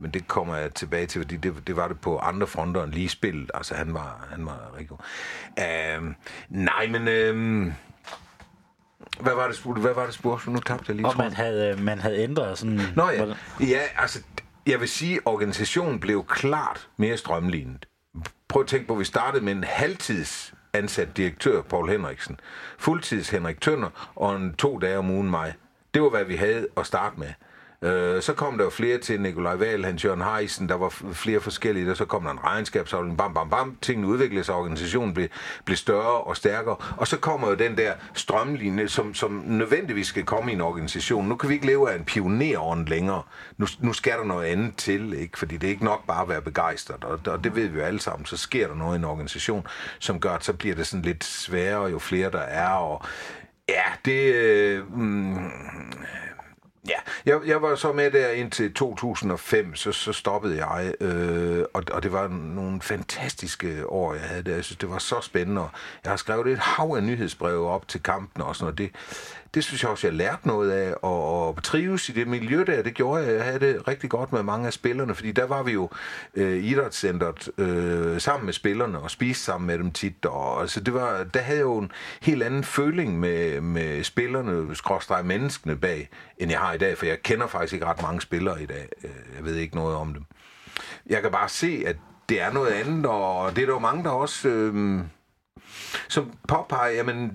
Men det kommer jeg tilbage til, fordi det, det var det på andre fronter end lige spillet. Altså han var, han var rigtig god. Øhm, nej, men... Øhm, hvad var det, spurgte- hvad var det spurgt? Nu tabte jeg lige Og man havde, man havde ændret sådan... Nå ja. ja, altså, jeg vil sige, at organisationen blev klart mere strømlignet. Prøv at tænke på, at vi startede med en halvtids ansat direktør, Paul Henriksen, fuldtids Henrik Tønder og en to dage om ugen mig. Det var, hvad vi havde at starte med. Øh, så kom der jo flere til Nikolaj Wahl, Hans Jørgen Heisen, der var flere forskellige, og så kom der en regnskabsafdeling, bam, bam, bam, tingene udviklede sig, organisationen blev, blev større og stærkere, og så kommer jo den der strømlinje, som, som nødvendigvis skal komme i en organisation. Nu kan vi ikke leve af en pionerånd længere. Nu, nu skal der noget andet til, ikke? fordi det er ikke nok bare at være begejstret, og, og det ved vi jo alle sammen. Så sker der noget i en organisation, som gør, at så bliver det sådan lidt sværere, jo flere der er, og ja, det... Øh, mm, Ja, jeg, jeg var så med der indtil 2005, så, så stoppede jeg, øh, og, og det var nogle fantastiske år, jeg havde der. Jeg synes, det var så spændende, og jeg har skrevet et hav af nyhedsbreve op til kampen og sådan noget. Det, det synes jeg også, jeg lærte noget af, og, og trives i det miljø der, det gjorde jeg. Jeg havde det rigtig godt med mange af spillerne, fordi der var vi jo øh, idrætscentret øh, sammen med spillerne og spiste sammen med dem tit, og altså, det var, der havde jeg jo en helt anden føling med, med spillerne, skråstrej menneskene bag, end jeg har i dag, for jeg kender faktisk ikke ret mange spillere i dag. Øh, jeg ved ikke noget om dem. Jeg kan bare se, at det er noget andet, og det er der jo mange, der også... Øh, som påpeger, jamen,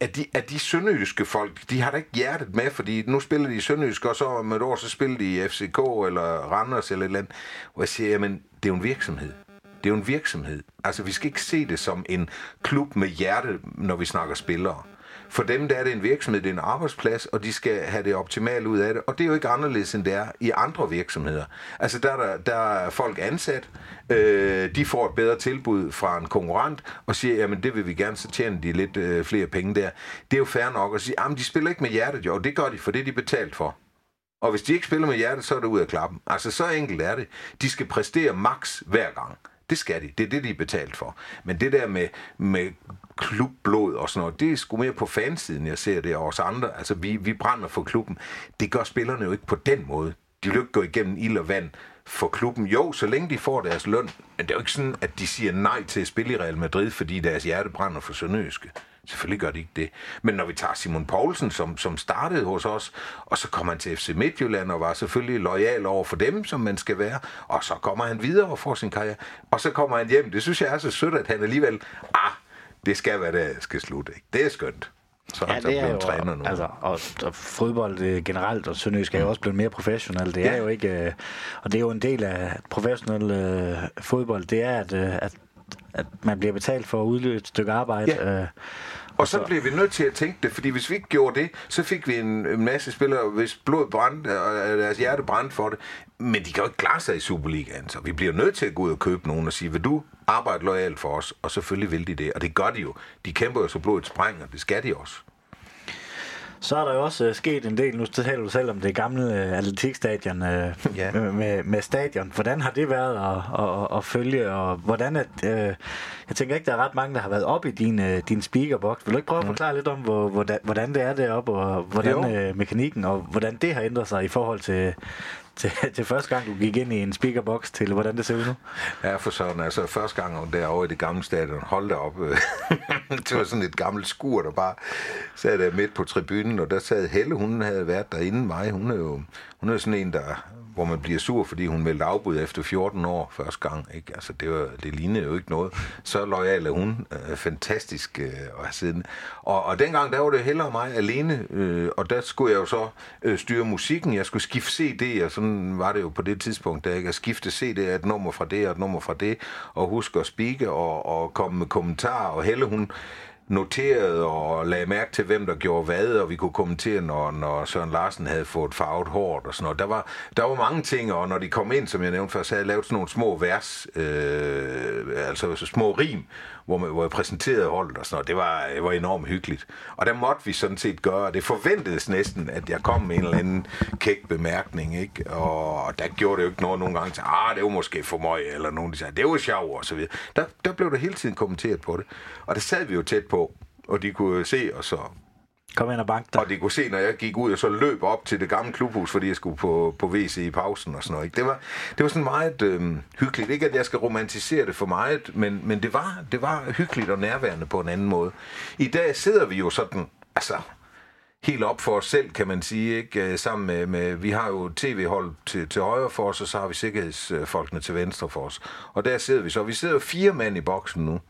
at de, at de sønderjyske folk, de har da ikke hjertet med, fordi nu spiller de sønderjysk, og så om et år, så spiller de i FCK eller Randers eller et eller andet. Og jeg siger, jamen, det er jo en virksomhed. Det er jo en virksomhed. Altså, vi skal ikke se det som en klub med hjerte, når vi snakker spillere. For dem der er det en virksomhed, det er en arbejdsplads, og de skal have det optimale ud af det. Og det er jo ikke anderledes, end det er i andre virksomheder. Altså der er, der, der er folk ansat, øh, de får et bedre tilbud fra en konkurrent, og siger, jamen det vil vi gerne, så tjener de lidt øh, flere penge der. Det er jo fair nok at sige, jamen de spiller ikke med hjertet, jo, det gør de, for det er de betalt for. Og hvis de ikke spiller med hjertet, så er det ud af klappen. Altså så enkelt er det. De skal præstere max hver gang. Det skal de. Det er det, de er betalt for. Men det der med, med klubblod og sådan noget, det er sgu mere på fansiden, jeg ser det, og os andre. Altså, vi, vi brænder for klubben. Det gør spillerne jo ikke på den måde. De vil jo ikke gå igennem ild og vand for klubben. Jo, så længe de får deres løn. Men det er jo ikke sådan, at de siger nej til at spille i Real Madrid, fordi deres hjerte brænder for Sønderjyske. Selvfølgelig gør de ikke det. Men når vi tager Simon Poulsen, som, som startede hos os, og så kommer han til FC Midtjylland og var selvfølgelig lojal over for dem, som man skal være, og så kommer han videre og får sin karriere, og så kommer han hjem. Det synes jeg er så sødt, at han alligevel, ah, det skal være det, skal slutte. Ikke? Det er skønt. Så er Ja, han det er blevet jo, træner nu. altså, og, og fodbold øh, generelt, og Sønderjysk er jo også blevet mere professionelt. Det er Ja. jo ikke, øh, og det er jo en del af professionel øh, fodbold, det er, at, øh, at, at man bliver betalt for at udløse et stykke arbejde. Ja. Øh, Og så bliver vi nødt til at tænke det, fordi hvis vi ikke gjorde det, så fik vi en, en masse spillere, hvis blod brændte, og deres hjerte brændte for det. Men de kan jo ikke klare sig i Superligaen, så vi bliver nødt til at gå ud og købe nogen og sige, vil du arbejde lojalt for os? Og selvfølgelig vil de det, og det gør de jo. De kæmper jo så blodet sprænger, det skal de også. Så er der jo også øh, sket en del, nu taler du selv om det gamle øh, atletikstadion øh, Ja. med, med, med stadion. Hvordan har det været at, at, at følge, og hvordan at, øh, jeg tænker ikke, der er ret mange, der har været op i din, øh, din speakerbox. Vil du ikke prøve at forklare lidt om, hvor, hvordan, hvordan det er deroppe, og hvordan Jo. øh, mekanikken, og hvordan det har ændret sig i forhold til, til, til første gang, du gik ind i en speakerbox, til hvordan det ser ud nu? Ja, for sådan. Altså, første gang derovre i det gamle stadion, hold da op. Øh. det var sådan et gammelt skur, der bare sad der midt på tribunen, og der sad Helle, hun havde været der inden mig. Hun er jo hun er sådan en, der hvor man bliver sur, fordi hun meldte afbud efter 14 år første gang. Ikke? Altså, det, var, det lignede jo ikke noget. Så lojal er hun. Øh, fantastisk øh, at have siddende. Og, og dengang, der var det heller mig alene, øh, og der skulle jeg jo så øh, styre musikken. Jeg skulle skifte CD, og sådan var det jo på det tidspunkt, da jeg kan skifte CD, et nummer fra det og et nummer fra det, og huske at speake og, og komme med kommentarer. Og Helle, hun noterede og lagde mærke til, hvem der gjorde hvad, og vi kunne kommentere, når, når Søren Larsen havde fået farvet hårdt og sådan noget. Der var, der var mange ting, og når de kom ind, som jeg nævnte før, så havde jeg lavet sådan nogle små vers, øh, altså så små rim, hvor, man, hvor jeg præsenterede holdet og sådan noget. Det var, det var enormt hyggeligt. Og der måtte vi sådan set gøre, det forventedes næsten, at jeg kom med en eller anden kæk bemærkning, ikke? Og, der gjorde det jo ikke noget nogle gange til, ah, det var måske for mig, eller nogen, der sagde, det var sjov, og så videre. Der, der blev der hele tiden kommenteret på det. Og der sad vi jo tæt på, og de kunne se os og Kom ind og bank dig. Og de kunne se, når jeg gik ud og så løb op til det gamle klubhus, fordi jeg skulle på, på WC i pausen og sådan noget. Ikke? Det, var, det var sådan meget øh, hyggeligt. Ikke at jeg skal romantisere det for meget, men, men det, var, det var hyggeligt og nærværende på en anden måde. I dag sidder vi jo sådan, altså helt op for os selv, kan man sige, ikke? Øh, sammen med, med vi har jo tv-hold til, til højre for os, og så har vi sikkerhedsfolkene til venstre for os. Og der sidder vi så. Vi sidder fire mand i boksen nu.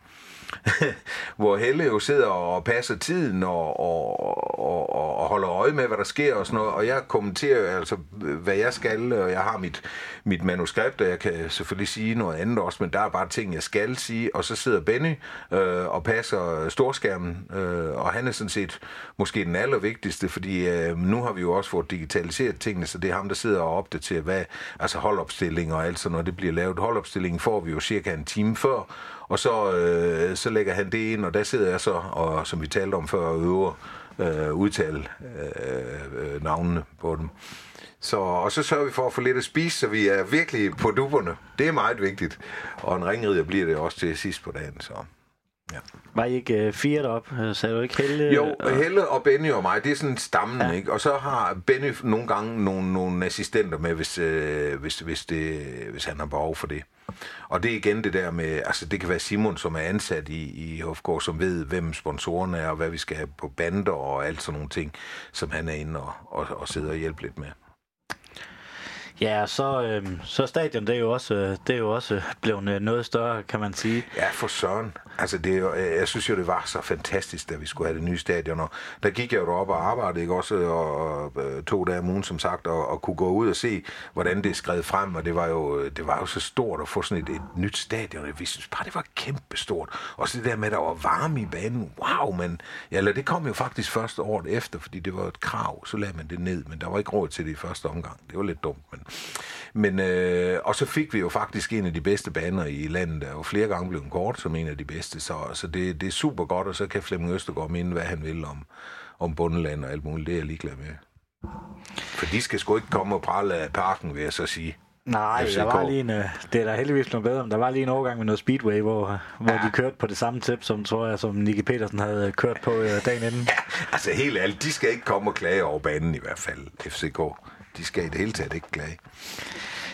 hvor Helle jo sidder og passer tiden og, og, og, og holder øje med, hvad der sker og sådan noget, og jeg kommenterer altså, hvad jeg skal, og jeg har mit, mit manuskript, og jeg kan selvfølgelig sige noget andet også, men der er bare ting, jeg skal sige, og så sidder Benny øh, og passer storskærmen, øh, og han er sådan set måske den allervigtigste, fordi øh, nu har vi jo også fået digitaliseret tingene, så det er ham, der sidder og opdaterer, hvad, altså holdopstilling og alt sådan noget, det bliver lavet. Holdopstillingen får vi jo cirka en time før, og så, øh, så lægger han det ind, og der sidder jeg så, og som vi talte om før, øver øh, udtale øh, øh, navnene på dem. Så, og så sørger vi for at få lidt at spise, så vi er virkelig på duberne. Det er meget vigtigt. Og en ringrider bliver det også til sidst på dagen. Så. Ja. Var I ikke uh, fire derop? Øh, sagde du ikke Helle? Jo, og... Helle og Benny og mig, det er sådan stammen, ja. ikke? Og så har Benny nogle gange nogle, nogle assistenter med, hvis, øh, hvis, hvis, det, hvis han har behov for det. Og det er igen det der med, altså det kan være Simon, som er ansat i, i HFK, som ved, hvem sponsorerne er, og hvad vi skal have på bander og alt sådan nogle ting, som han er inde og, og, og sidder og hjælper lidt med. Ja, så, øh, så stadion, det er jo også, øh, det er jo også blevet øh, noget større, kan man sige. Ja, for søren. Altså, det er jo, øh, jeg synes jo, det var så fantastisk, da vi skulle have det nye stadion. Og der gik jeg jo op og arbejdede, ikke også, og, og to dage om ugen, som sagt, og, og kunne gå ud og se, hvordan det skred frem. Og det var jo, det var jo så stort at få sådan et, et nyt stadion. Vi synes bare, det var kæmpestort. Og så det der med, at der var varme i banen. Wow, men ja, eller det kom jo faktisk første året efter, fordi det var et krav. Så lagde man det ned, men der var ikke råd til det i første omgang. Det var lidt dumt, men men, øh, og så fik vi jo faktisk en af de bedste baner i landet, der jo flere gange blev kort som en af de bedste, så, så det, det er super godt, og så kan Flemming Østergaard minde, hvad han vil om, om bundeland og alt muligt. Det er jeg ligeglad med. For de skal sgu ikke komme og prale af parken, vil jeg så sige. Nej, FCK. der var lige en, øh, det er da heldigvis noget bedre, men der var lige en overgang med noget Speedway, hvor, hvor ja. de kørte på det samme tip, som tror jeg, som Nicky Petersen havde kørt på øh, dagen inden. Ja, altså helt ærligt, de skal ikke komme og klage over banen i hvert fald, FCK de skal i det hele taget ikke klage.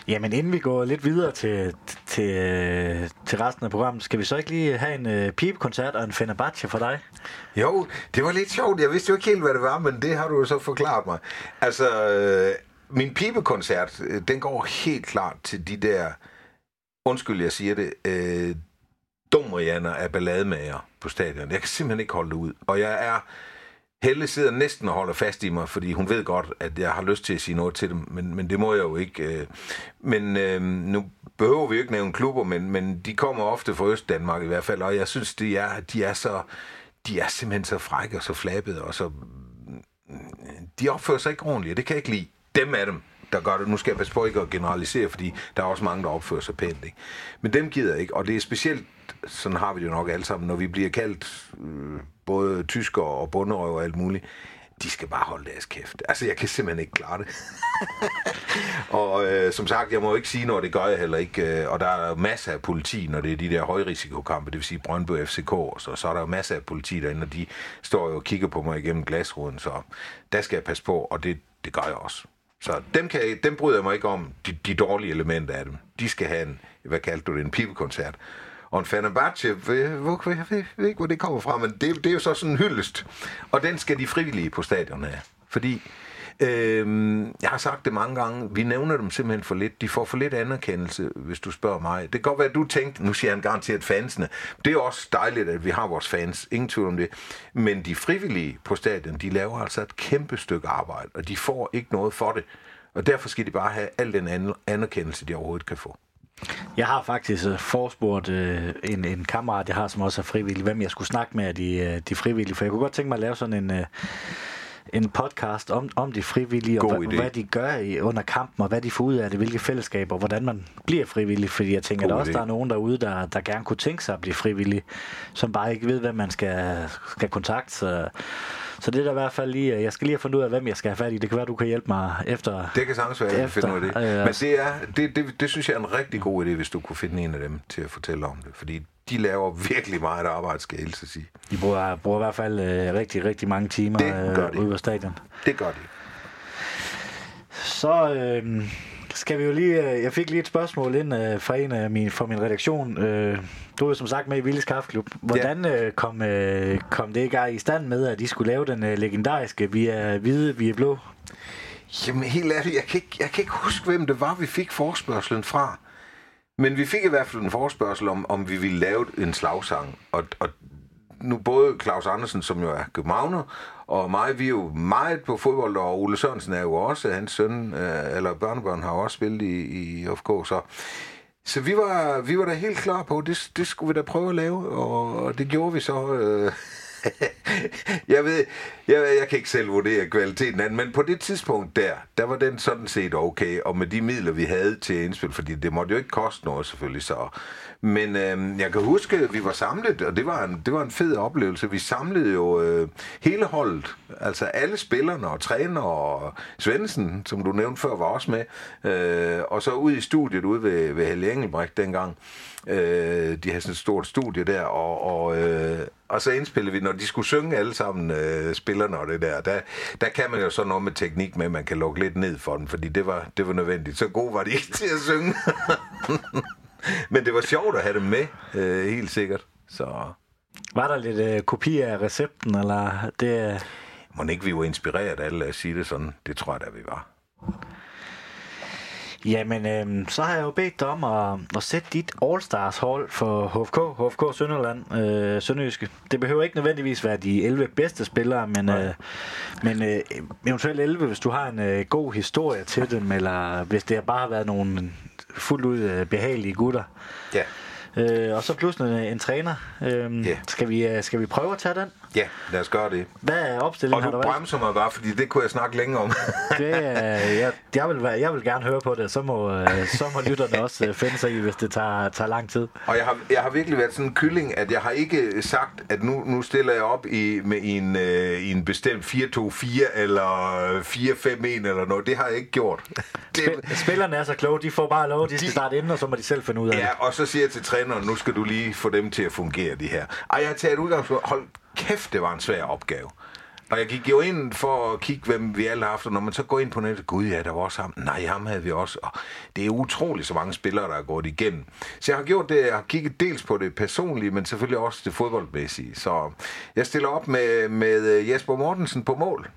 Jamen inden vi går lidt videre til, til, til resten af programmet, skal vi så ikke lige have en uh, pipekoncert og en Fenerbahce for dig? Jo, det var lidt sjovt. Jeg vidste jo ikke helt, hvad det var, men det har du jo så forklaret mig. Altså, øh, min pipekoncert, øh, den går helt klart til de der, undskyld jeg siger det, øh, dumrianer af ballademager på stadion. Jeg kan simpelthen ikke holde det ud. Og jeg er Helle sidder næsten og holder fast i mig, fordi hun ved godt, at jeg har lyst til at sige noget til dem, men, men det må jeg jo ikke. Øh. Men øh, nu behøver vi jo ikke nævne klubber, men, men de kommer ofte fra Øst-Danmark i hvert fald, og jeg synes, de er, de er, så, de er simpelthen så frække og så flabbede, og så... Mm, de opfører sig ikke ordentligt, det kan jeg ikke lide. Dem er dem, der gør det. Nu skal jeg passe på ikke at generalisere, fordi der er også mange, der opfører sig pænt. Ikke? Men dem gider jeg ikke, og det er specielt, sådan har vi det jo nok alle sammen, når vi bliver kaldt øh, både tysker og bunderøv og alt muligt, de skal bare holde deres kæft. Altså, jeg kan simpelthen ikke klare det. og øh, som sagt, jeg må ikke sige noget, det gør jeg heller ikke. Øh, og der er masser af politi, når det er de der højrisikokampe, det vil sige Brøndby FCK, så, så er der jo masser af politi derinde, og de står jo og kigger på mig igennem glasruden, så der skal jeg passe på, og det, det gør jeg også. Så dem, kan jeg, dem bryder jeg mig ikke om, de, de dårlige elementer af dem. De skal have en, hvad kaldte du det, en pibekoncert. Og en Fenerbahce, hvor, hvor, jeg ved ikke, hvor det kommer fra, men det, det er jo så sådan en hyldest. Og den skal de frivillige på stadion have. Fordi Øh, jeg har sagt det mange gange, vi nævner dem simpelthen for lidt. De får for lidt anerkendelse, hvis du spørger mig. Det kan godt være, at du tænkte, nu siger han garanteret fansene. Det er også dejligt, at vi har vores fans, ingen tvivl om det. Men de frivillige på stadion, de laver altså et kæmpe stykke arbejde, og de får ikke noget for det. Og derfor skal de bare have al den anerkendelse, de overhovedet kan få. Jeg har faktisk øh, forspurgt øh, en, en kammerat, jeg har, som også er frivillig, hvem jeg skulle snakke med af de, øh, de frivillige, for jeg kunne godt tænke mig at lave sådan en... Øh en podcast om, om de frivillige, God og hvad, hvad de gør i, under kampen, og hvad de får ud af det, hvilke fællesskaber, hvordan man bliver frivillig. Fordi jeg tænker, God at også der er nogen derude, der, der gerne kunne tænke sig at blive frivillig, som bare ikke ved, hvad man skal, skal kontakte. Så, så det er der i hvert fald lige, jeg skal lige have fundet ud af, hvem jeg skal have fat i. Det kan være, du kan hjælpe mig efter. Det kan sagtens være, at jeg finde ud af det. Øh, Men det, er, det, det, det synes jeg er en rigtig god idé, hvis du kunne finde en af dem til at fortælle om det. Fordi de laver virkelig meget arbejde, skal jeg helst sige. De bruger, bruger i hvert fald øh, rigtig, rigtig mange timer øh, ude på stadion. Det gør de. Så øh, skal vi jo lige... Øh, jeg fik lige et spørgsmål ind øh, fra en af min, fra min redaktion. Øh, du er jo som sagt med i Willis Kaffeklub. Hvordan øh, kom, øh, kom det ikke i stand med, at de skulle lave den øh, legendariske Vi er hvide, vi er blå? Jamen helt ærligt, jeg kan, ikke, jeg kan ikke huske, hvem det var, vi fik forspørgselen fra. Men vi fik i hvert fald en forespørgsel om, om vi ville lave en slagsang. Og, og nu både Claus Andersen, som jo er københavner, og mig, vi er jo meget på fodbold, og Ole Sørensen er jo også, hans søn, øh, eller børnebørn har også spillet i, i FK, så så vi var, vi var da helt klar på, det, det skulle vi da prøve at lave, og det gjorde vi så. Øh, jeg ved, jeg, jeg kan ikke selv vurdere kvaliteten af den, men på det tidspunkt der, der var den sådan set okay, og med de midler, vi havde til indspil, fordi det måtte jo ikke koste noget selvfølgelig, så men øh, jeg kan huske, at vi var samlet, og det var en, det var en fed oplevelse. Vi samlede jo øh, hele holdet, altså alle spillerne og træner og Svendsen, som du nævnte før, var også med. Øh, og så ud i studiet ude ved, ved Helge Engelbrecht dengang. Øh, de havde sådan et stort studie der, og, og, øh, og så indspillede vi, når de skulle synge alle sammen, øh, spillerne og det der, der, der kan man jo så noget med teknik med, at man kan lukke lidt ned for den, fordi det var, det var nødvendigt. Så god var de ikke til at synge. Men det var sjovt at have dem med, øh, helt sikkert. Så... Var der lidt øh, kopi af recepten, eller det... Må ikke vi var inspireret af at sige det sådan? Det tror jeg da, vi var. Jamen, øh, så har jeg jo bedt dig om at, at sætte dit All-Stars hold for HFK, HFK Sønderland, øh, Sønderjyske. Det behøver ikke nødvendigvis være de 11 bedste spillere, men, øh, men øh, eventuelt 11, hvis du har en øh, god historie til dem, eller hvis det bare har været nogle fuldt ud øh, behagelige gutter. Ja. Øh, og så pludselig en træner. Øh, yeah. skal, vi, øh, skal vi prøve at tage den? Ja, lad os gøre det. Hvad er opstillingen? Og du bremser mig bare, fordi det kunne jeg snakke længe om. det, jeg, jeg, vil, jeg vil gerne høre på det, så må, øh, så må lytterne også finde sig i, hvis det tager, tager lang tid. Og jeg har, jeg har virkelig været sådan en kylling, at jeg har ikke sagt, at nu, nu stiller jeg op i, med en, øh, i en bestemt 4-2-4 eller 4-5-1 eller noget. Det har jeg ikke gjort. Det, Spillerne er så kloge, de får bare lov, de skal de, starte inden, og så må de selv finde ud af ja, det. Ja, og så siger jeg til træneren, nu skal du lige få dem til at fungere, de her. Ej, jeg har taget udgangspunkt, hold kæft, det var en svær opgave. Og jeg gik jo ind for at kigge, hvem vi alle har haft, og når man så går ind på nettet, gud ja, der var også ham. Nej, ham havde vi også. Og det er utroligt så mange spillere, der er gået igennem. Så jeg har gjort det, jeg har kigget dels på det personlige, men selvfølgelig også det fodboldmæssige. Så jeg stiller op med, med øh, Jesper Mortensen på mål.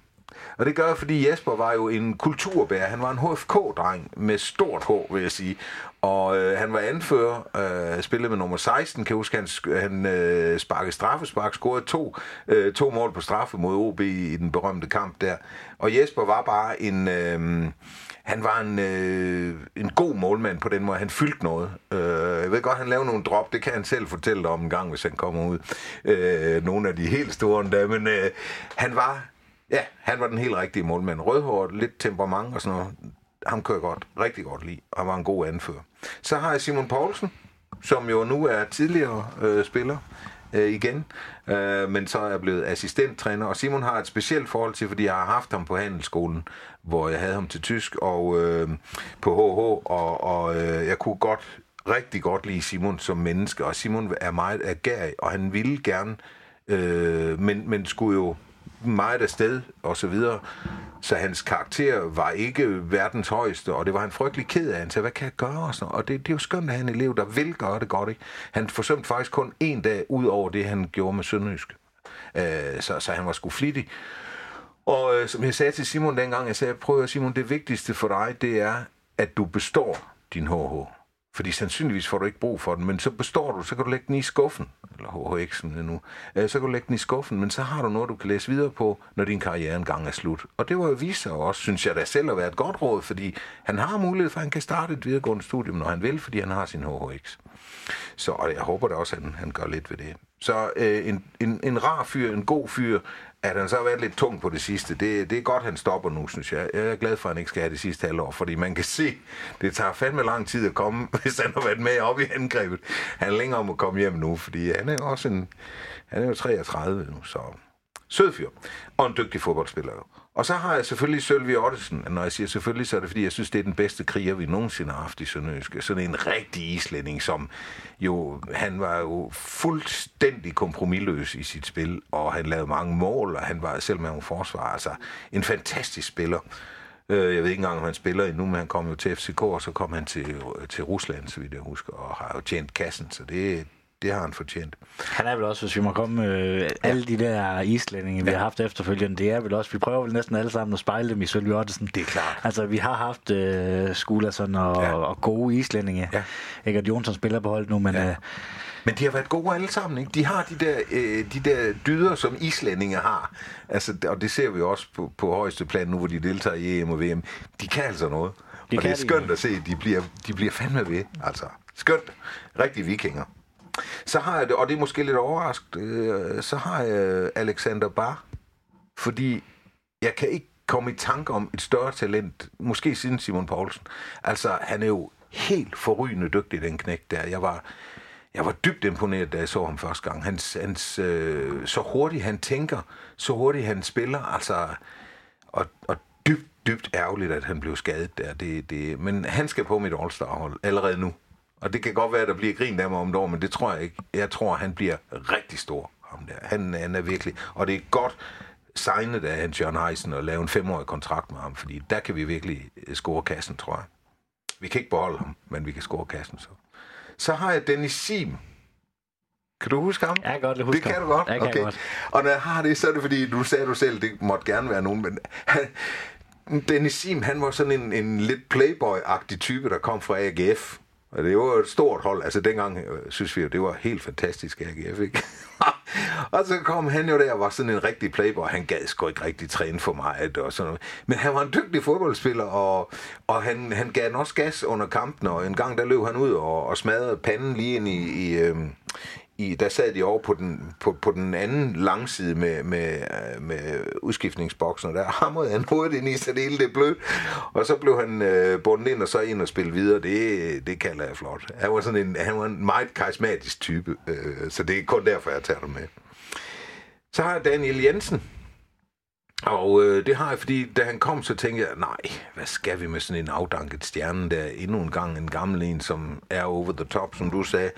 Og det gør jeg, fordi Jesper var jo en kulturbærer. Han var en HFK-dreng med stort H, vil jeg sige. Og øh, han var anfører, øh, spillede med nummer 16, kan jeg huske, han, han øh, sparkede straffespark, scorede to, øh, to mål på straffe mod OB i den berømte kamp der. Og Jesper var bare en... Øh, han var en, øh, en god målmand på den måde. Han fyldte noget. Øh, jeg ved godt, han lavede nogle drop. Det kan han selv fortælle om en gang, hvis han kommer ud. Øh, nogle af de helt store endda. Men øh, han var Ja, han var den helt rigtige målmand. Rødhåret, lidt temperament og sådan noget. Ham kører godt, rigtig godt lige, og var en god anfører. Så har jeg Simon Poulsen, som jo nu er tidligere øh, spiller øh, igen, øh, men så er jeg blevet assistenttræner. Og Simon har et specielt forhold til, fordi jeg har haft ham på handelsskolen, hvor jeg havde ham til tysk, og øh, på HH, og, og øh, jeg kunne godt, rigtig godt lide Simon som menneske, og Simon er meget agerig, og han ville gerne, øh, men, men skulle jo meget afsted og så videre. Så hans karakter var ikke verdens højeste, og det var han frygtelig ked af. Han sagde, hvad kan jeg gøre? Og, sådan, og det, det er jo skønt at have en elev, der vil gøre det godt. Ikke? Han forsømte faktisk kun en dag ud over det, han gjorde med Sønderjysk. Øh, så, så han var sgu flittig. Og øh, som jeg sagde til Simon dengang, jeg sagde, prøv at Simon, det vigtigste for dig, det er, at du består din HH. Fordi sandsynligvis får du ikke brug for den, men så består du, så kan du lægge den i skuffen, eller HHX'en nu, øh, så kan du lægge den i skuffen, men så har du noget, du kan læse videre på, når din karriere engang er slut. Og det var jo vist sig også, synes jeg da selv, at være et godt råd, fordi han har mulighed for, at han kan starte et videregående studium, når han vil, fordi han har sin HHX. Så og jeg håber da også, at han, han gør lidt ved det. Så øh, en, en, en rar fyr, en god fyr, at han så har været lidt tung på det sidste. Det, det er godt, han stopper nu, synes jeg. Jeg er glad for, at han ikke skal have det sidste halvår, fordi man kan se, det tager fandme lang tid at komme, hvis han har været med op i angrebet. Han er længere om at komme hjem nu, fordi han er også en... Han er jo 33 nu, så... Sød fyr. Og en dygtig fodboldspiller jo. Og så har jeg selvfølgelig Sølvi Ottesen. Når jeg siger selvfølgelig, så er det fordi, jeg synes, det er den bedste kriger, vi nogensinde har haft i Sønderjysk. Sådan en rigtig islænding, som jo, han var jo fuldstændig kompromilløs i sit spil, og han lavede mange mål, og han var selv med nogle forsvar. Altså, en fantastisk spiller. Øh, jeg ved ikke engang, om han spiller endnu, men han kom jo til FCK, og så kom han til, til Rusland, så vidt jeg husker, og har jo tjent kassen, så det, det har han fortjent. Han er vel også, hvis vi må komme, øh, alle de der islændinge, vi ja. har haft efterfølgende, det er vel også, vi prøver vel næsten alle sammen at spejle dem i Sølvi Ottesen. Det er klart. Altså, vi har haft øh, Skulason og, ja. og gode islændinge. Ja. Ikke at Jonsson spiller på holdet nu, men... Ja. Øh, men de har været gode alle sammen, ikke? De har de der, øh, de der dyder, som islændinge har. Altså, og det ser vi også på, på højeste plan nu, hvor de deltager i EM og VM. De kan altså noget. De og det er skønt de. at se, de bliver, de bliver fandme ved. Altså, skønt. Rigtig vikinger. Så har jeg det, og det er måske lidt overrasket, øh, så har jeg Alexander Bar, fordi jeg kan ikke komme i tanke om et større talent, måske siden Simon Poulsen. Altså, han er jo helt forrygende dygtig, den knæk der. Jeg var, jeg var dybt imponeret, da jeg så ham første gang. Hans, hans, øh, så hurtigt han tænker, så hurtigt han spiller, altså, og, og dybt, dybt ærgerligt, at han blev skadet der. Det, det, men han skal på mit All-Star-hold allerede nu. Og det kan godt være, at der bliver grin af mig om et år, men det tror jeg ikke. Jeg tror, han bliver rigtig stor, ham der. Han, han er virkelig... Og det er godt signet af Hans Jørgen Heisen og lave en femårig kontrakt med ham, fordi der kan vi virkelig øh, score kassen, tror jeg. Vi kan ikke beholde ham, men vi kan score kassen så. Så har jeg Dennis Sim. Kan du huske ham? Jeg kan godt huske Det kan du godt? Jeg kan okay. godt. Og når jeg har det, så er det fordi, du sagde du selv, det måtte gerne være nogen, men Dennis Sim, han var sådan en, en lidt playboy-agtig type, der kom fra AGF. Og det var et stort hold. Altså dengang øh, synes vi jo, det var helt fantastisk AGF, ikke? og så kom han jo der og var sådan en rigtig playboy. Han gad sgu ikke rigtig træne for mig og sådan noget. Men han var en dygtig fodboldspiller, og, og han, han gav også gas under kampen, og en gang der løb han ud og, og smadrede panden lige ind i, i, øh, i, der sad de over på den, på, på den anden langside med, med, øh, med udskiftningsboksen, og der hamrede han hovedet ind i, så det hele det blødt. Og så blev han øh, bundet ind og så ind og spille videre. Det, det kalder jeg flot. Han var, sådan en, han var en meget karismatisk type, øh, så det er kun derfor, jeg tager det med. Så har jeg Daniel Jensen. Og øh, det har jeg, fordi da han kom, så tænkte jeg, nej, hvad skal vi med sådan en afdanket stjerne der? Endnu en gang en gammel en, som er over the top, som du sagde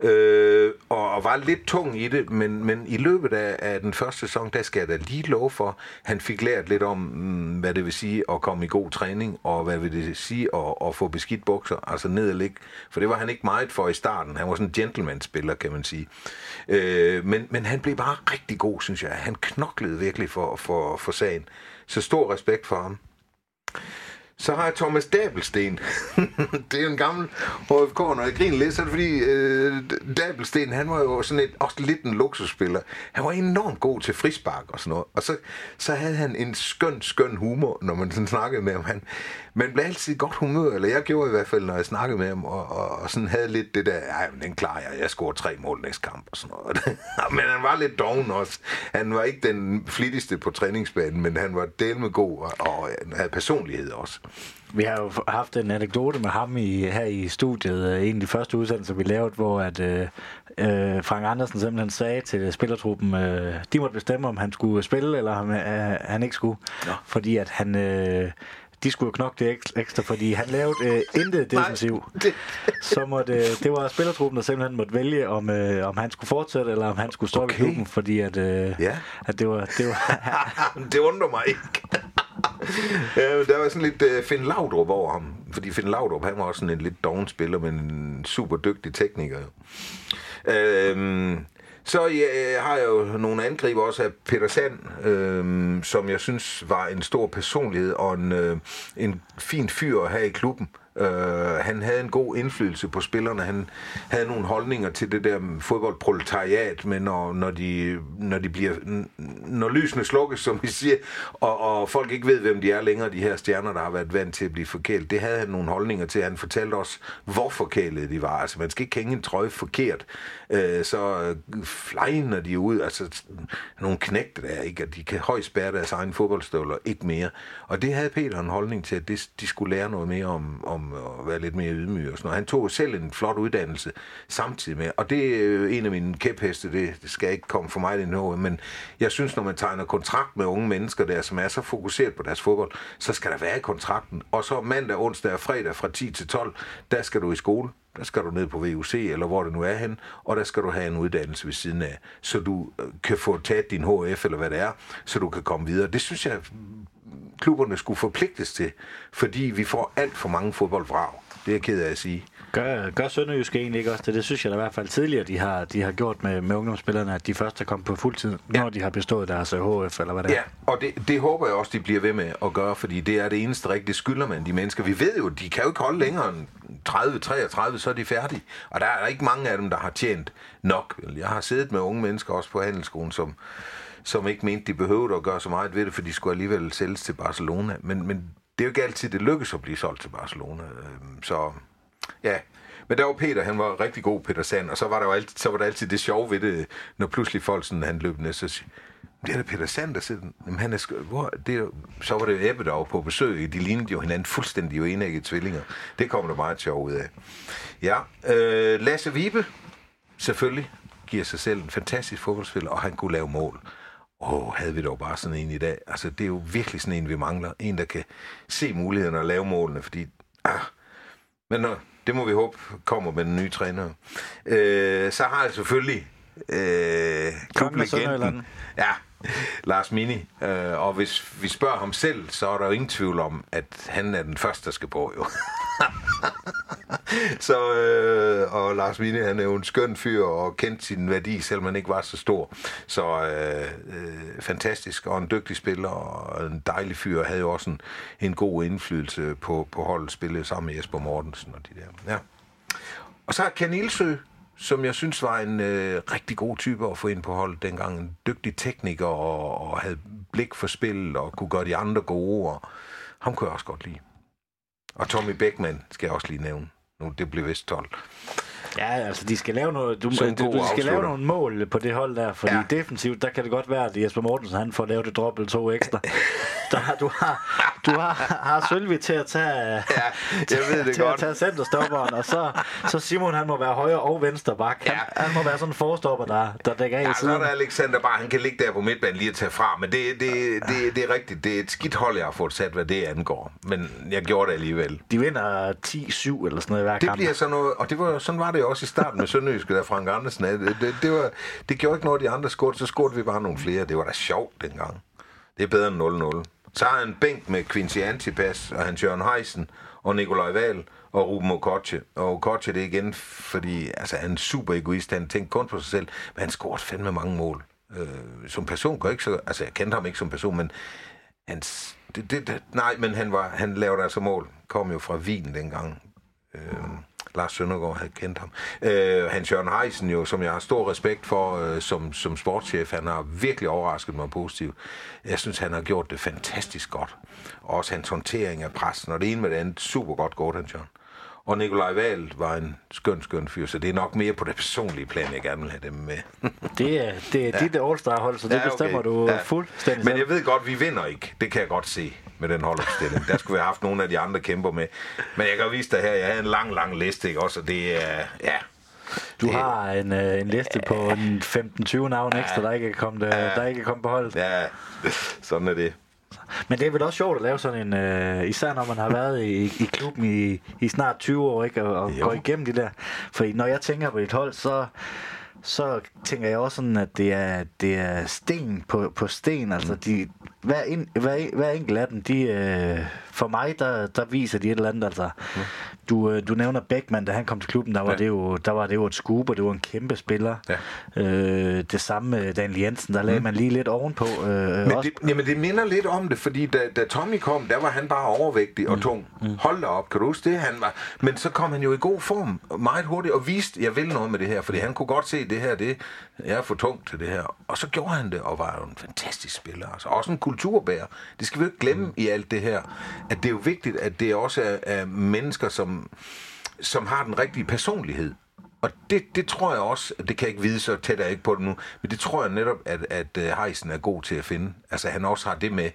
øh, og, og var lidt tung i det, men, men i løbet af, af den første sæson, der skal jeg da lige love for, han fik lært lidt om, mm, hvad det vil sige at komme i god træning, og hvad vil det sige at, at få beskidt bukser, altså ned og ligge, for det var han ikke meget for i starten, han var sådan en gentleman-spiller, kan man sige. Øh, men, men han blev bare rigtig god, synes jeg. Han knoklede virkelig for, for, for sagen. Så stor respekt for ham. Så har jeg Thomas Dabelsten. det er en gammel HFK, når jeg griner lidt, så er det fordi øh, Dabelsten, han var jo sådan et, også lidt en luksusspiller. Han var enormt god til frispark og sådan noget. Og så, så havde han en skøn, skøn humor, når man sådan snakkede med ham. Han, man blev altid godt humør, eller jeg gjorde i hvert fald, når jeg snakkede med ham, og, og, og sådan havde lidt det der, ej, men den klarer jeg, jeg scorer tre mål næste kamp og sådan noget. men han var lidt doven også. Han var ikke den flittigste på træningsbanen, men han var del god, og, og havde personlighed også. Vi har jo haft en anekdote med ham i, her i studiet, øh, en af de første udsendelser, vi lavede, hvor at, øh, øh, Frank Andersen simpelthen sagde til spillertruppen, øh, de måtte bestemme, om han skulle spille, eller om øh, han ikke skulle. Ja. Fordi at han... Øh, de skulle jo knokle det ekstra, fordi han lavede øh, intet defensiv. Så måtte, øh, det var spillertruppen, der simpelthen måtte vælge, om, øh, om han skulle fortsætte, eller om han skulle stoppe okay. klubben, fordi at, øh, Ja. at det var... Det var det undrer mig ikke. ja, men der var sådan lidt uh, Finn Laudrup over ham. Fordi Finn Laudrup, han var også sådan en lidt doven spiller, men en super dygtig tekniker. jo. Øhm, så ja, øh, har jeg jo nogle angriber også af Peter Sand, øhm, som jeg synes var en stor personlighed og en, øh, en fin fyr at have i klubben. Øh, han havde en god indflydelse på spillerne. Han havde nogle holdninger til det der fodboldproletariat, men når, når, de, når de bliver når lysene slukkes, som vi siger, og, og folk ikke ved, hvem de er længere, de her stjerner, der har været vant til at blive forkælet, det havde han nogle holdninger til. Han fortalte os, hvor forkælet de var. Altså, man skal ikke hænge en trøje forkert. Øh, så øh, flejner de ud, altså nogle knægte der, ikke? At de kan højst bære deres egen fodboldstøvler, ikke mere. Og det havde Peter en holdning til, at det, de skulle lære noget mere om, om at være lidt mere ydmyg og sådan noget. Han tog selv en flot uddannelse samtidig med, og det er jo en af mine kæpheste, det, det skal ikke komme for mig det noget, men jeg synes, når man tegner kontrakt med unge mennesker der, som er så fokuseret på deres fodbold, så skal der være i kontrakten. Og så mandag, onsdag og fredag fra 10 til 12, der skal du i skole. Der skal du ned på VUC, eller hvor det nu er hen, og der skal du have en uddannelse ved siden af, så du øh, kan få taget din HF, eller hvad det er, så du kan komme videre. Det synes jeg, klubberne skulle forpligtes til, fordi vi får alt for mange fodboldvrag. Det er jeg ked af at sige. Gør, gør Sønderjyske egentlig ikke også det? Det synes jeg da i hvert fald tidligere, de har, de har gjort med, med ungdomsspillerne, at de først er kommet på fuldtid, ja. når de har bestået deres øh, HF, eller hvad det er. Ja, og det, det håber jeg også, de bliver ved med at gøre, fordi det er det eneste rigtige skylder man de mennesker. Vi ved jo, de kan jo ikke holde længere end 30-33, så er de færdige. Og der er ikke mange af dem, der har tjent nok. Jeg har siddet med unge mennesker også på handelsskolen, som, som ikke mente, de behøvede at gøre så meget ved det, for de skulle alligevel sælges til Barcelona. Men, men det er jo ikke altid, det lykkes at blive solgt til Barcelona. Øhm, så ja, men der var Peter, han var rigtig god, Peter Sand, og så var der jo altid, så var der altid det sjove ved det, når pludselig folk sådan, han løb ned, så siger, det er da Peter Sand, der sidder, Jamen, han er, sk- hvor, det er, så var det jo Ebbe, der var på besøg, de lignede jo hinanden fuldstændig jo enægge tvillinger. Det kommer der meget sjovt ud af. Ja, øh, Lasse Vibe, selvfølgelig, giver sig selv en fantastisk fodboldspiller, og han kunne lave mål. Åh, havde vi dog bare sådan en i dag. Altså, det er jo virkelig sådan en, vi mangler. En, der kan se mulighederne og lave målene, fordi... Ah, men nå, det må vi håbe kommer med den nye træner. Øh, så har jeg selvfølgelig øh, klublegenden. Ja, Lars Mini. Øh, og hvis vi spørger ham selv, så er der jo ingen tvivl om, at han er den første, der skal på, jo. så, øh, og Lars Mini, han er jo en skøn fyr og kendt sin værdi, selvom han ikke var så stor. Så øh, øh, fantastisk, og en dygtig spiller, og en dejlig fyr, havde jo også en, en god indflydelse på, på holdet, spillede sammen med Jesper Mortensen og de der. Ja. Og så er Ken Ilsø, som jeg synes var en øh, rigtig god type at få ind på holdet dengang. En dygtig tekniker og, og havde blik for spil og kunne gøre de andre gode. Og ham kunne jeg også godt lide. Og Tommy Beckmann skal jeg også lige nævne. Nu, det blev vist 12. Ja, altså de skal lave noget, du, Så du, du god skal lave nogle mål på det hold der, fordi Ja. defensivt, der kan det godt være, at Jesper Mortensen han får lavet et drop eller to ekstra. der, du har, du har, har Sølvi til at tage, Ja, jeg ved det til godt. at tage centerstopperen, og så, så Simon han må være højre og venstre bak. Han, Ja. han må være sådan en forstopper, der, der dækker af i Ja, så siden. er der Alexander bare, han kan ligge der på midtbanen lige at tage fra, men det, det, det, det er rigtigt. Det er et skidt hold, jeg har fået sat, hvad det angår. Men jeg gjorde det alligevel. De vinder 10-7 eller sådan noget i hver Det kamp. bliver sådan noget, og det var, sådan var det jo også i starten med Sønderjyske, der Frank Andersen. havde. Det, det, det, var, det gjorde ikke noget, de andre scorede, så scorede vi bare nogle flere. Det var da sjovt dengang. Det er bedre end 0-0. Så har han en bænk med Quincy Antipas og Hans Jørgen Heisen og Nikolaj Val og Ruben Okoche. Og Okoche det igen, fordi altså, han er en super egoist. Han tænkte kun på sig selv, men han scorede fandme mange mål. Øh, som person går ikke så... Altså, jeg kendte ham ikke som person, men hans... Det, det, det, nej, men han, var, han lavede altså mål. Kom jo fra Wien dengang. Øh, Lars Søndergaard havde kendt ham. Øh, Hans Jørgen Heisen jo, som jeg har stor respekt for øh, som, som sportschef, han har virkelig overrasket mig positivt. Jeg synes, han har gjort det fantastisk godt. Og også hans håndtering af pressen, og det ene med det andet, super godt gået, Hans Jørgen. Og Nikolaj Wahl var en skøn, skøn fyr, så det er nok mere på det personlige plan, jeg gerne vil have dem med. Det er, det er ja. dit all-star-hold, så det ja, bestemmer du ja. fuldstændig Men jeg ved godt, vi vinder ikke. Det kan jeg godt se med den holdopstilling. Der skulle vi have haft nogle af de andre kæmper med. Men jeg kan vise dig her, jeg havde en lang, lang liste, ikke også? Og det er, ja... Du det- har en, øh, en liste på en 15-20 navn ekstra, der ikke er kommet, øh, der ikke er kommet på holdet. Ja, sådan er det. Men det er vel også sjovt at lave sådan en, øh, især når man har været i, i klubben i, i snart 20 år, ikke? Og, og Jo. gå igennem de der. For når jeg tænker på et hold, så, så tænker jeg også sådan, at det er, det er sten på, på sten. Altså, de, hver, en, hver, hver enkelt af dem, de, øh, for mig, der, der viser de et eller andet. Altså, du, øh, du nævner Beckmann, da han kom til klubben, der var, Ja. det, jo, der var det jo et scoop, og det var en kæmpe spiller. Ja. Øh, det samme med Daniel Jensen, der lagde man lige lidt ovenpå. Øh, Men også, det, jamen, det minder lidt om det, fordi da, da Tommy kom, der var han bare overvægtig og tung. Hold da op, kan du huske det? Han var, men så kom han jo i god form meget hurtigt og viste, jeg vil noget med det her, fordi han kunne godt se det her, det jeg er for tung til det her. Og så gjorde han det, og var jo en fantastisk spiller. Altså, også en kulturbærer. Det skal vi jo ikke glemme i alt det her, at det er jo vigtigt, at det også er, er mennesker, som, som har den rigtige personlighed. Og det, det tror jeg også, det kan jeg ikke vide, så tæt er jeg ikke på det nu, men det tror jeg netop, at, at øh, Heisen er god til at finde. Altså han også har det med,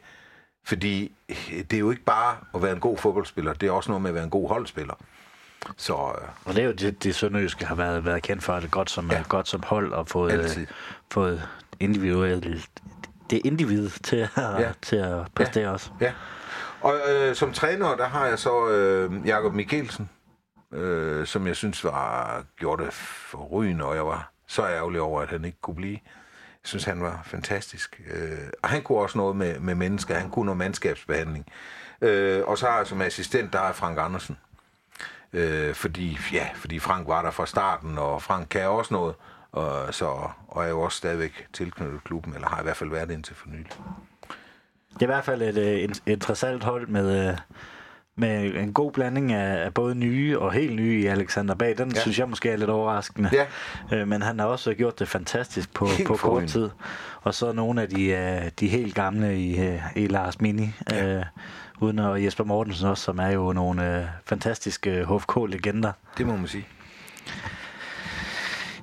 fordi øh, det er jo ikke bare at være en god fodboldspiller, det er også noget med at være en god holdspiller. Så uh, Og det er jo det, det Sønderjyske har været, været kendt for, at det godt som, Ja. ja. godt som hold og fået, Altid. øh, fået individuelt det individ til at, Ja. ja. til at præstere ja. også. ja. Og øh, som træner, der har jeg så øh, Jakob Mikkelsen, øh, som jeg synes var gjort det forrygende, og jeg var så ærgerlig over, at han ikke kunne blive. Jeg synes, han var fantastisk. Øh, og han kunne også noget med, med mennesker. Han kunne noget mandskabsbehandling. Øh, og så har jeg som assistent, der er Frank Andersen. Øh, fordi, ja, fordi Frank var der fra starten, og Frank kan også noget. Og, så, og er jo også stadigvæk tilknyttet klubben, eller har i hvert fald været indtil for nylig. Det er i hvert fald et, øh, et interessant hold med, øh, med en god blanding af, af både nye og helt nye i Alexander Bag. Den Ja. synes jeg måske er lidt overraskende. Ja. Øh, men han har også gjort det fantastisk på, Helt på kort tid. Og så nogle af de, øh, de helt gamle i, øh, i Lars Mini. Ja. Øh, uden og Jesper Mortensen også, som er jo nogle øh, fantastiske HFK-legender. Det må man sige.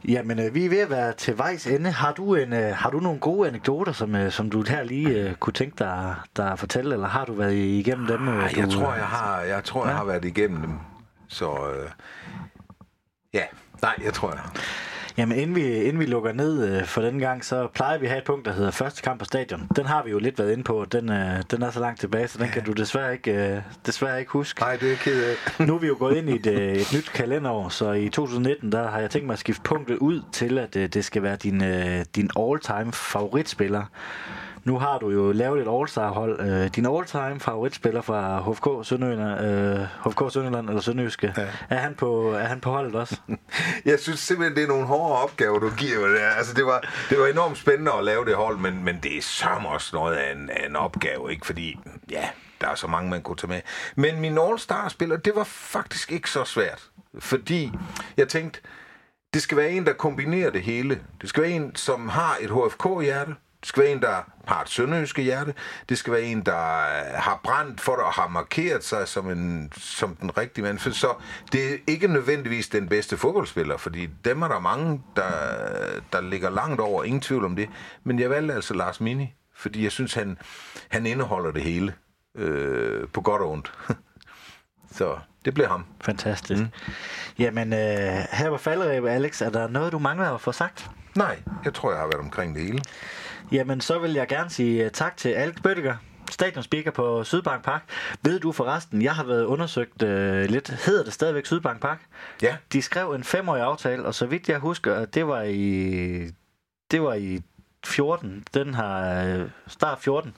Jamen, øh, vi er ved at være til vejs ende. Har du, en, øh, har du nogle gode anekdoter, som, øh, som du her lige øh, kunne tænke dig, dig at fortælle, eller har du været igennem dem? Øh, Ej, du, jeg tror, øh, jeg har, jeg tror, jeg Ja. har været igennem dem. Så øh, ja, nej, jeg tror, jeg har. Jamen, inden vi, inden vi lukker ned øh, for den gang, så plejer vi at have et punkt, der hedder første kamp på stadion. Den har vi jo lidt været inde på. Den, øh, den er så langt tilbage, så den kan du desværre ikke, øh, desværre ikke huske. Nej, det er ked af. Nu er vi jo gået ind i et, øh, et nyt kalenderår, så i 2019, der har jeg tænkt mig at skifte punktet ud til, at øh, det skal være din, øh, din all-time favoritspiller. Nu har du jo lavet et all-star-hold. Øh, din all-time favoritspiller fra HFK Sønderjylland, øh, HFK Sønderjylland eller Sønderjyske, Ja. er, han på, er han på holdet også? Jeg synes simpelthen, det er nogle hårde opgaver, du giver. Altså, det var, det var enormt spændende at lave det hold, men, men det er sørme også noget af en, af en opgave, ikke? Fordi, ja, der er så mange, man kunne tage med. Men min All-Star-spiller, det var faktisk ikke så svært. Fordi jeg tænkte, det skal være en, der kombinerer det hele. Det skal være en, som har et HFK-hjerte. Det skal være en, der har et sønderjyske hjerte. Det skal være en, der øh, har brændt for det og har markeret sig som, en, som den rigtige mand. For så det er ikke nødvendigvis den bedste fodboldspiller, fordi dem er der mange, der, der ligger langt over. Ingen tvivl om det. Men jeg valgte altså Lars Mini, fordi jeg synes, han, han indeholder det hele. Øh, på godt og ondt. så det blev ham. Fantastisk. Mm. Jamen, øh, her på falderæbet, Alex, er der noget, du mangler at få sagt? Nej, jeg tror, jeg har været omkring det hele. Jamen, så vil jeg gerne sige øh, tak til Alex Bøttiger, stadionspeaker på Sydbank Park. Ved du forresten, jeg har været undersøgt øh, lidt, hedder det stadigvæk Sydbank Park? Ja, De skrev en femårig aftale, og så vidt jeg husker, det var i, det var i 14, den har øh, start 14,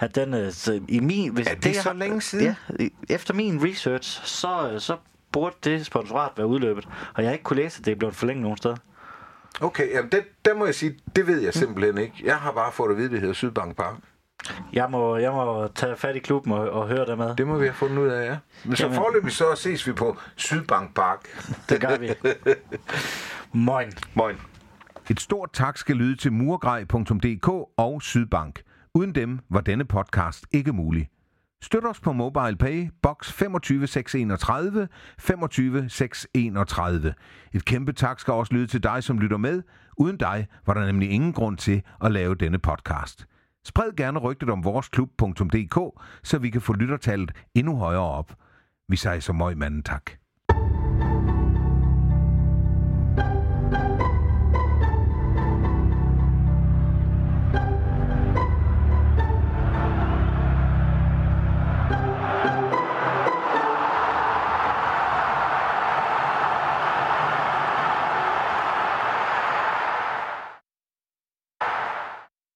at den øh, i min... Hvis Er det jeg så har- længe siden? Ja, efter min research, så, øh, så burde det sponsorat være udløbet, og jeg har ikke kunne læse, at det er blevet forlænget nogen steder. Okay. Jamen, det, der må jeg sige, det ved jeg simpelthen ikke. Jeg har bare fået at vide, det hedder Sydbank Park. Jeg må, jeg må tage fat i klubben og, og høre det med. Det må vi have fundet ud af, ja. Men så Jamen. forløbig så ses vi på Sydbank Park. Det gør vi. Moin. Moin. Et stort tak skal lyde til murgrej.dk og Sydbank. Uden dem var denne podcast ikke mulig. Støt os på MobilePay, box 25631, 25631. Et kæmpe tak skal også lyde til dig, som lytter med. Uden dig var der nemlig ingen grund til at lave denne podcast. Spred gerne rygtet om voresklub.dk, så vi kan få lyttertallet endnu højere op. Vi siger så møg manden tak.